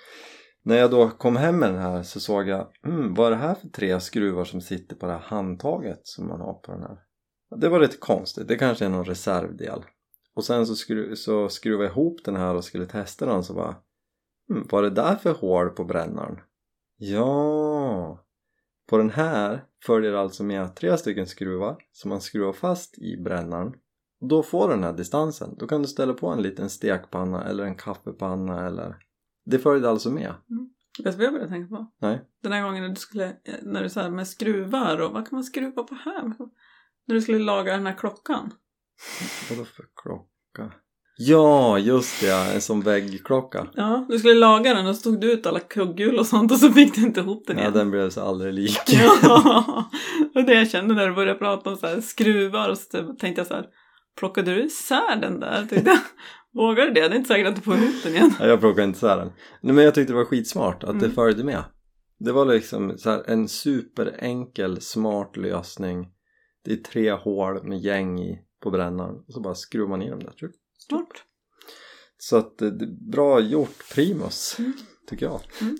när jag då kom hem med den här så såg jag mm, vad är det här för tre skruvar som sitter på det här handtaget som man har på den här det var lite konstigt, det kanske är någon reservdel och sen så, skru- så skruvade jag ihop den här och skulle testa den så bara mm, vad är det där för hål på brännaren? Ja, på den här följer alltså med tre stycken skruvar som man skruvar fast i brännaren. Då får du den här distansen. Då kan du ställa på en liten stekpanna eller en kaffepanna eller... Det följer alltså med. Vet du vad jag började tänka på? Nej. Den här gången när du skulle, när du sa med skruvar och vad kan man skruva på här? När du skulle laga den här klockan. Vadå för klocka? Ja, just det! ja, En sån väggklocka. Ja, du skulle laga den och så tog du ut alla kugghjul och sånt och så fick du inte ihop den Ja, igen. den blev så aldrig lik. Ja, och det jag kände när du började prata om så här skruvar och så tänkte jag så här, plockade du isär den där? Vågar du det? Det är inte säkert att du får ihop den igen. Ja, jag plockade inte isär den. Nej, men jag tyckte det var skitsmart att det Mm. följde med. Det var liksom så en superenkel, smart lösning. Det är tre hål med gäng i på brännaren och så bara skruvar man i dem där. Smart. Så att eh, det bra gjort Primus, Mm. tycker jag. Mm.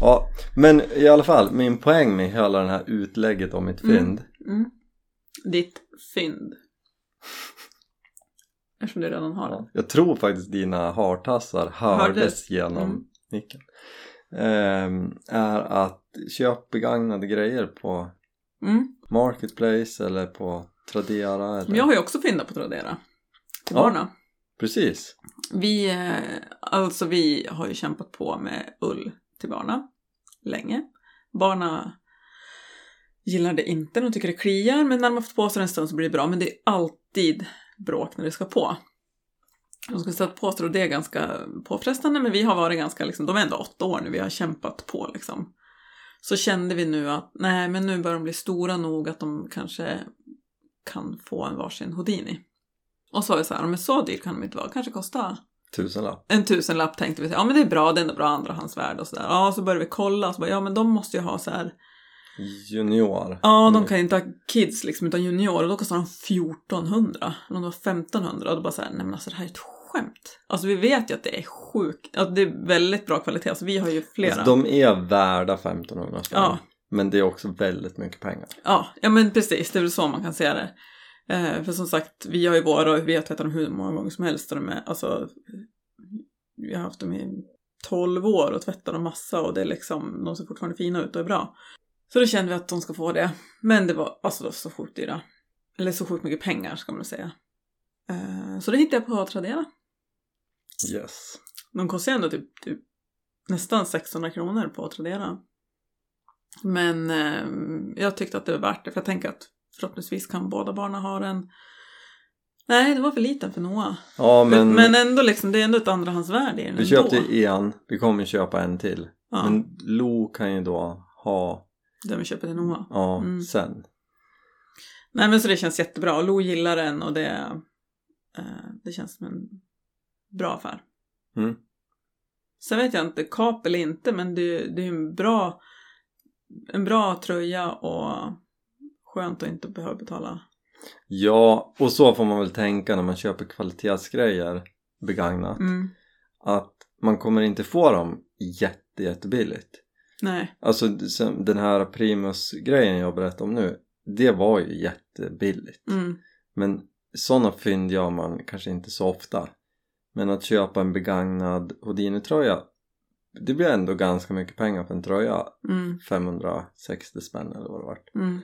Ja, men i alla fall, min poäng med hela den här utlägget om mitt Mm. fynd. Mm. Ditt fynd. Eftersom du redan har den. Jag tror faktiskt dina hartassar hördes Hördes. genom Mm. micken. Ehm, är att köp begagnade grejer på Mm. Marketplace eller på Tradera eller... Men jag har ju också fyndat på Tradera. Till Ja. barnen. Precis. Vi, eh, alltså vi har ju kämpat på med ull till barna länge. Barna gillar det inte, de tycker det kliar, men när de har fått på sig en stund så blir det bra. Men det är alltid bråk när det ska på. De ska sätta på sig och det är ganska påfrestande, men vi har varit ganska, liksom, de är ändå åtta år nu, vi har kämpat på liksom. Så kände vi nu att, nej men nu börjar de bli stora nog att de kanske kan få en varsin Houdini. Och så var vi så här, men så dyrt kan de inte vara, kanske kosta Tusenlapp. En tusenlapp tänkte vi, ja men det är bra, det är ändå bra andrahandsvärde och sådär. Ja, så började vi kolla och så bara, ja men de måste ju ha så här, Junior. ja de Mm. kan inte ha kids liksom utan junior och då kostar de 1400. Eller om det var 1500 och då bara såhär, nej men alltså det här är ett skämt. Alltså vi vet ju att det är sjukt, att det är väldigt bra kvalitet, alltså vi har ju flera. Alltså, de är värda 1500 spänn. Ja. Men det är också väldigt mycket pengar. Ja, ja men precis, det är väl så man kan se det. Eh, för som sagt, vi har ju våra och vi har tvättat dem hur många gånger som helst. Och de är, alltså, vi har haft dem i 12 år och tvättat dem massa och det är liksom, de ser fortfarande fina ut och är bra. Så då kände vi att de ska få det. Men det var alltså det var så sjukt dyra. Eller så sjukt mycket pengar ska man säga. Eh, så det hittade jag på Tradera. Yes. De kostar ändå typ, typ nästan 600 kronor på Tradera. Men eh, jag tyckte att det var värt det för jag tänker att förhoppningsvis kan båda barnen ha den. Nej, det var för liten för Noah. Ja men, Men, ändå liksom, det är ändå ett andrahandsvärde i den vi köpte en. Vi kommer köpa en till. Ja, Men Lo kan ju då ha, den vi köper till Noah. ja, Mm. sen. Nej men så det känns jättebra. Lo gillar den och det, eh, det känns som en bra affär. Mm. Sen vet jag inte, kap eller inte, men det, det är en bra, en bra tröja och skönt att inte behöva betala. Ja, och så får man väl tänka när man köper kvalitetsgrejer begagnat. Mm. Att man kommer inte få dem jätte, jättebilligt. Nej, Alltså den här Primus-grejen jag berättade om nu. Det var ju jättebilligt. mm. Men sådana fynd gör man kanske inte så ofta. Men att köpa en begagnad Houdini-tröja det blir ändå ganska mycket pengar för en tröja. Mm. 560 spänn eller vad det var. Mm.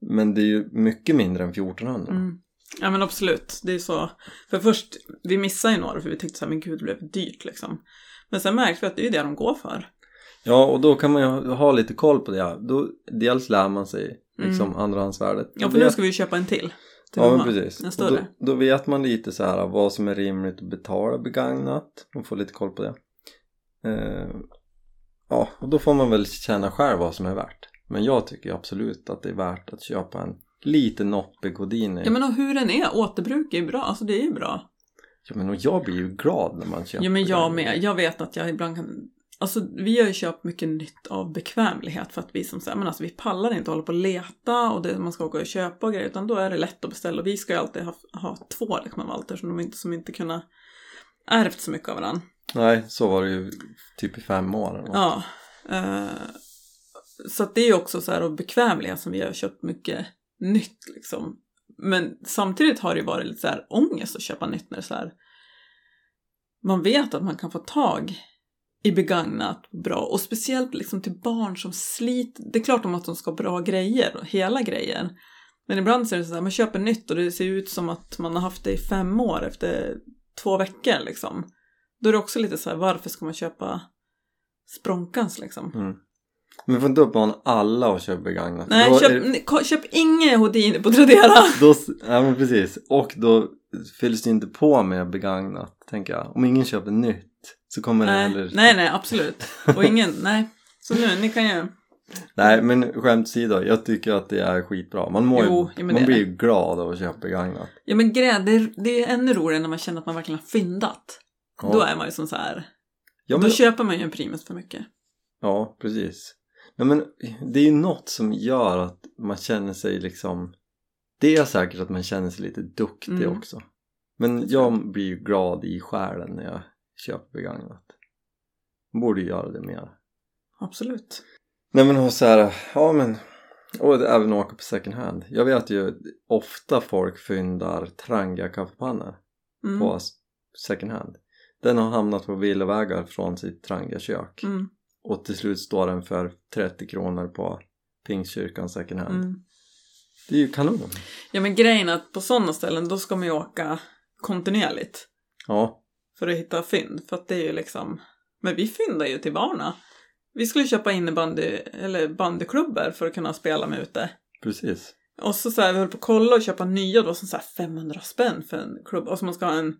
Men det är ju mycket mindre än 1400. Mm. Ja men absolut, det är så. För först, vi missade ju några för vi tyckte så här, men gud det blev dyrt liksom. Men sen märkte vi att det är ju det de går för. Ja, och då kan man ju ha lite koll på det. Då, dels lär man sig liksom andrahandsvärdet. Mm. Ja för nu ska vi ju köpa en till. Ja, men precis. En större. då, då vet man lite så här vad som är rimligt att betala begagnat. Man får lite koll på det. Eh, ja, och då får man väl känna själv vad som är värt. Men jag tycker absolut att det är värt att köpa en lite noppig Houdini. Ja men och hur den är, återbruk är ju bra, alltså det är ju bra. Ja, men och jag blir ju glad när man köper Ja men jag begagnat. med, jag vet att jag ibland kan Alltså vi har ju köpt mycket nytt av bekvämlighet för att vi som säger, men alltså vi pallar inte hålla på och leta och det, man ska åka och köpa och grejer utan då är det lätt att beställa och vi ska ju alltid ha, ha två liksom av allt som de inte, som inte kunnat ärvt så mycket av varandra. Nej, så var det ju typ i fem år. eller något. Ja. Eh, så att det är ju också så här av bekvämlighet som vi har köpt mycket nytt liksom. Men samtidigt har det ju varit lite så här ångest att köpa nytt när det är så här. Man vet att man kan få tag i begagnat bra och speciellt liksom till barn som sliter. Det är klart om att de ska ha bra grejer hela grejer. Men ibland så är det så här, man köper nytt och det ser ut som att man har haft det i fem år efter två veckor liksom. Då är det också lite så här, varför ska man köpa språnkans liksom? Mm. Men vi får inte uppmana alla att köpa begagnat. Nej, Då köp, det- köp inget Houdini på Tradera! Då, ja men precis. Och då fylls det inte på med begagnat, tänker jag. Om ingen köper nytt så kommer Nej, heller... nej, nej, absolut. Och ingen, nej. Så nu, ni kan ju... Nej, men skämt åsido, jag tycker att det är skitbra. Man, mår Jo, ju, man blir ju glad av att köpa begagnat. Ja men grejen, det, är- det är ännu roligare när man känner att man verkligen har fyndat. Ja. Då är man ju som så här. Ja, Då men, köper man ju en Primus för mycket. ja precis. Nej, men det är ju något som gör att man känner sig liksom... Det är säkert att man känner sig lite duktig Mm. också. Men jag blir ju glad i själen när jag köper begagnat. Borde ju göra det mer. Absolut. Nej men och så här, ja men och även åka på second hand. Jag vet ju ofta folk fyndar Trangia kaffepannor Mm. på second hand. Den har hamnat på villavägar från sitt Trangia kök Mm. och till slut står den för 30 kronor på Pingstkyrkan second hand. Mm. Det är ju kanon. Ja men grejen är att på sådana ställen då ska man ju åka kontinuerligt. Ja, För att hitta fynd. För att det är ju liksom. Men vi fyndar ju till barna. Vi skulle köpa innebandy eller bandyklubbor för att kunna spela med ute. precis. Och så, så här, vi höll på att kolla och köpa nya då som så här 500 spänn för en klubb. Och så man ska ha en,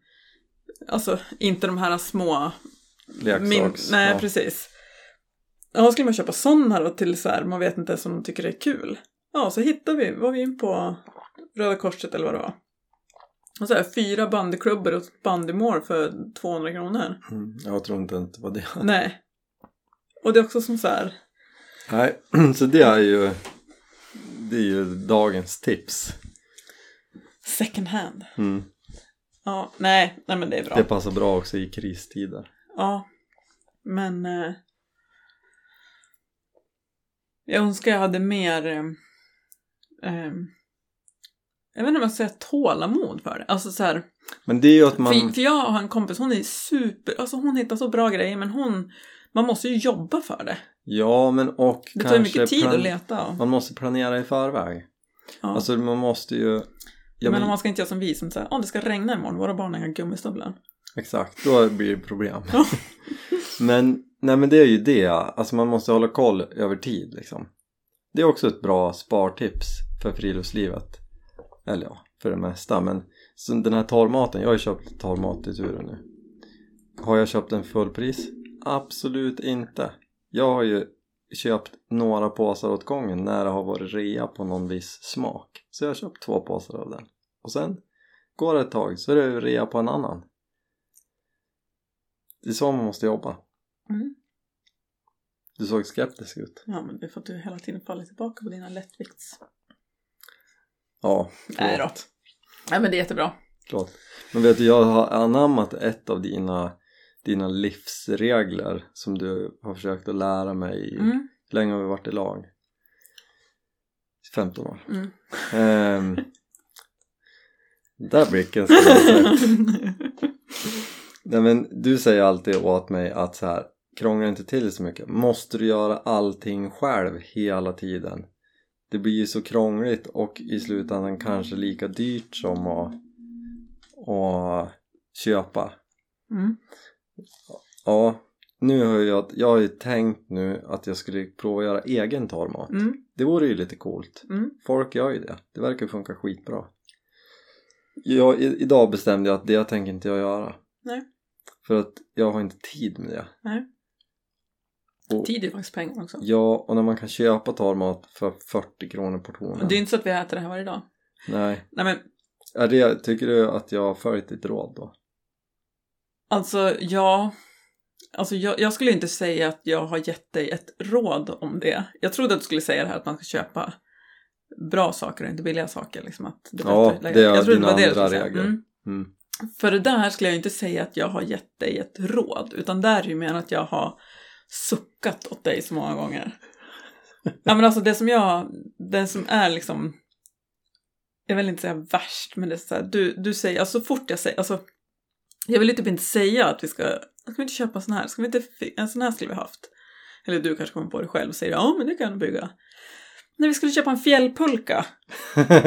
alltså inte de här små. Leksaks. nej, ja. precis. Ja, skulle man köpa sån här då till så här, man vet inte ens om de tycker det är kul. Ja, så hittade vi, var vi in på Röda Korset eller vad det var. Så här, fyra bandyklubbor och ett bandymål för 200 kronor. Mm, jag tror inte det var det. Nej. Och det är också som så här. Nej, så det är ju det är ju dagens tips. Second hand. Mm. Ja, nej, nej men det är bra. Det passar bra också i kristider. Ja, men eh, jag önskar jag hade mer eh, eh, jag vet inte om jag ska säga tålamod för det. Alltså så här, Men det är ju att man... för, för jag har en kompis, hon är super, alltså hon hittar så bra grejer men hon, man måste ju jobba för det. Ja, men och Det tar ju mycket tid plan- att leta. Och, Man måste planera i förväg. ja. Alltså man måste ju... Ja, men men, om man ska inte göra som vi som säger, åh det ska regna imorgon, våra barn har gummistövlar. Exakt, då blir det problem. Ja. men, nej men det är ju det, alltså man måste hålla koll över tid liksom. Det är också ett bra spartips för friluftslivet. Eller ja, för det mesta. Men så den här torrmaten, jag har ju köpt torrmat i turen nu. Har jag köpt en fullpris? Absolut inte. Jag har ju köpt några påsar åt gången när det har varit rea på någon viss smak. Så jag har köpt två påsar av den. Och sen går det ett tag så är det rea på en annan. Det är så man måste jobba. Mm. Du såg skeptisk ut. Ja men det är för att du hela tiden faller tillbaka på dina lättvikts... Ja, Nej då. förlåt. Nej men det är jättebra. förlåt. Men vet du, jag har anammat ett av dina, dina livsregler som du har försökt att lära mig Mm. hur länge har vi varit i lag? 15 år. Mm. Ehm, där blicken ska jag. Nej men du säger alltid åt mig att så här krångla inte till så mycket. Måste du göra allting själv hela tiden? Det blir ju så krångligt och i slutändan kanske lika dyrt som att, att köpa. Mm. Ja, nu har jag, jag har ju tänkt nu att jag skulle prova att göra egen torrmat. Mm. Det vore ju lite coolt. Mm. Folk gör ju det. Det verkar funka skitbra. Jag, idag bestämde jag att det tänker inte jag göra. Nej. För att jag har inte tid med det. Nej. Och, Tid är faktiskt pengar också. ja, och när man kan köpa torrmat för 40 kronor portionen. Det är inte så att vi äter det här varje dag. Nej. Nej men Är det, tycker du att jag har följt ditt råd då? alltså ja. Alltså jag, jag skulle inte säga att jag har gett dig ett råd om det. Jag trodde att du skulle säga det här att man ska köpa bra saker och inte billiga saker. Liksom att det Ja, det är jag trodde dina var det du andra säga. regler. Mm. Mm. För det där skulle jag inte säga att jag har gett dig ett råd, utan där är ju mer att jag har suckat åt dig så många gånger. Ja men alltså det som jag, det som är liksom, jag vill inte säga värst, men det är så här, du, du säger, alltså så fort jag säger, alltså jag vill ju typ inte säga att vi ska, ska vi inte köpa en sån här, ska vi inte, en sån här skulle vi haft. Eller du kanske kommer på det själv och säger ja men det kan du bygga. När vi skulle köpa en fjällpulka,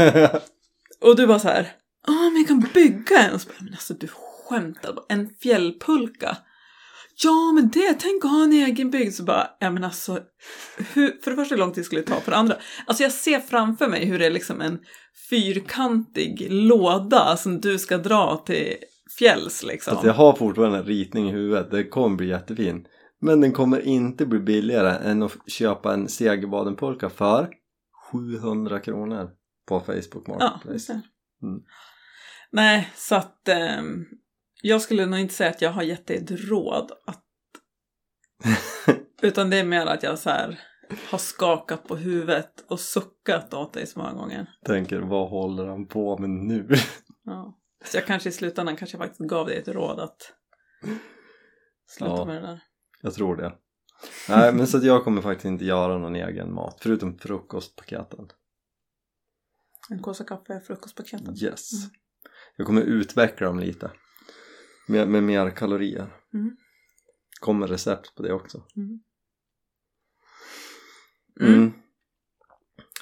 och du bara så här, ja men jag kan bygga en. Och så bara, men alltså du skämtar en fjällpulka. Ja men det, tänk att ha en egen byggd. Så bara, ja men alltså, hur, för det första hur lång tid skulle det ta? För det andra, alltså jag ser framför mig hur det är liksom en fyrkantig låda som du ska dra till fjälls liksom. Alltså jag har fortfarande en ritning i huvudet, det kommer bli jättefin. Men den kommer inte bli billigare än att köpa en Segerbadenpulka för 700 kronor på Facebook Ja, Marketplace. det. Mm. Nej, så att ehm, jag skulle nog inte säga att jag har gett dig ett råd att Utan det är mer att jag så här har skakat på huvudet och suckat åt dig så många gånger. Tänker, vad håller han på med nu? Ja. Så jag kanske i slutändan kanske faktiskt gav dig ett råd att sluta Ja. med det där. Jag tror det. Nej, men så att jag kommer faktiskt inte göra någon egen mat, förutom frukostpaketen. En kåsa kaffe, frukostpaketen. Yes. Mm. Jag kommer utveckla dem lite. Med, med mer kalorier. Mm. Kommer recept på det också. Mm. Mm. Mm.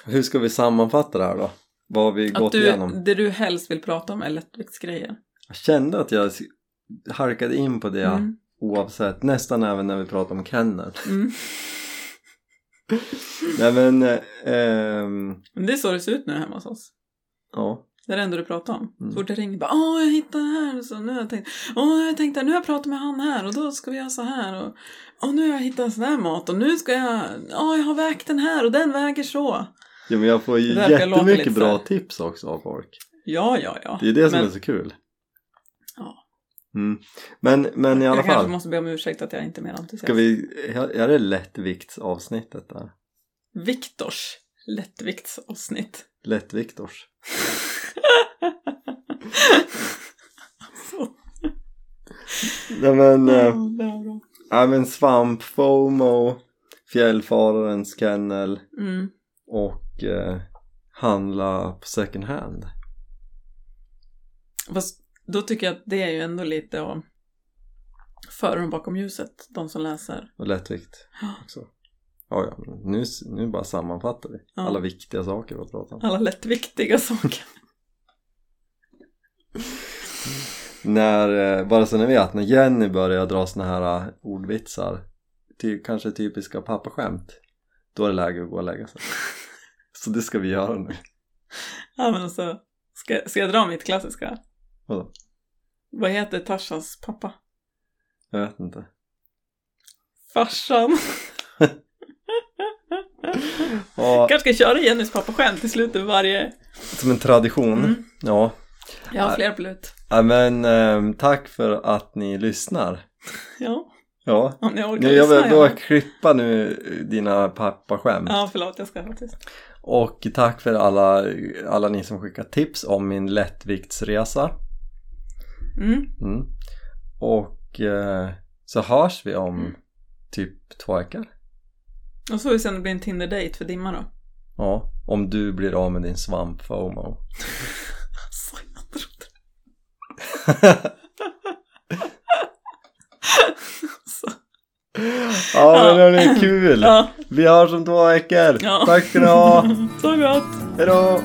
Hur ska vi sammanfatta det här då? Vad har vi Att gått du, igenom? det du helst vill prata om är lättviktsgrejer. Jag kände att jag halkade in på det Mm. oavsett. Nästan även när vi pratade om kennel. Mm. Nej men, eh, ehm, det är så det ser ut nu hemma hos oss. ja. Det är det enda du pratar om. Mm. Så fort det ringer bara åh jag hittade det här och så nu har jag tänkt åh jag tänkte nu har jag pratat med han här och då ska vi göra så här och åh nu har jag hittat en sån här mat och nu ska jag åh jag har vägt den här och den väger så. ja men jag får ju jättemycket bra tips också av folk. Ja, ja, ja. Det är det som Men är så kul. Ja. Mm. Men, men i alla jag kanske fall, måste be om ursäkt att jag inte är mer entusiast. ska vi, är det lättviktsavsnittet där? Viktors lättviktsavsnitt. Lättviktors. Nej men, eh, Ja, bra. ja, men svamp, FOMO, fjällfararens kennel Mm. och eh, handla på second hand. Fast då tycker jag att det är ju ändå lite att föra dem bakom ljuset, de som läser. Och lättvikt också. Ja, ja, nu, nu bara sammanfattar vi Ja. alla viktiga saker vi pratar om. Alla lättviktiga saker. När, eh, bara så ni vet, när Jenny börjar dra såna här eh, ordvitsar, ty, kanske typiska pappaskämt, då är det läge att gå och lägga sig. Så det ska vi göra nu. Ja men alltså, ska, ska jag dra mitt klassiska? Vadå? Vad heter Tarzans pappa? Jag vet inte. Farsan. Ja, Kanske ska köra Jennys pappa-skämt i slutet av varje... som en tradition. Mm. Ja. Jag har fler på lut. ja, men eh, tack för att ni lyssnar. Ja, Ja. om ni orkar Nu, jag lyssna. vill ja. bara klippa nu dina pappaskämt. Ja, förlåt, jag ska faktiskt. Och tack för alla, alla ni som skickat tips om min lättviktsresa. Mm. Mm. Och eh, så hörs vi om typ två veckor. Och så får vi se om det blir en Tinder-date för Dimma då. Ja, om du blir av med din svamp FOMO. Alltså, jag trodde det. Så. Ja men hörni, kul! Ja, Vi hörs om två veckor! Ja. Tack ska ni ha! så gott. Hejdå!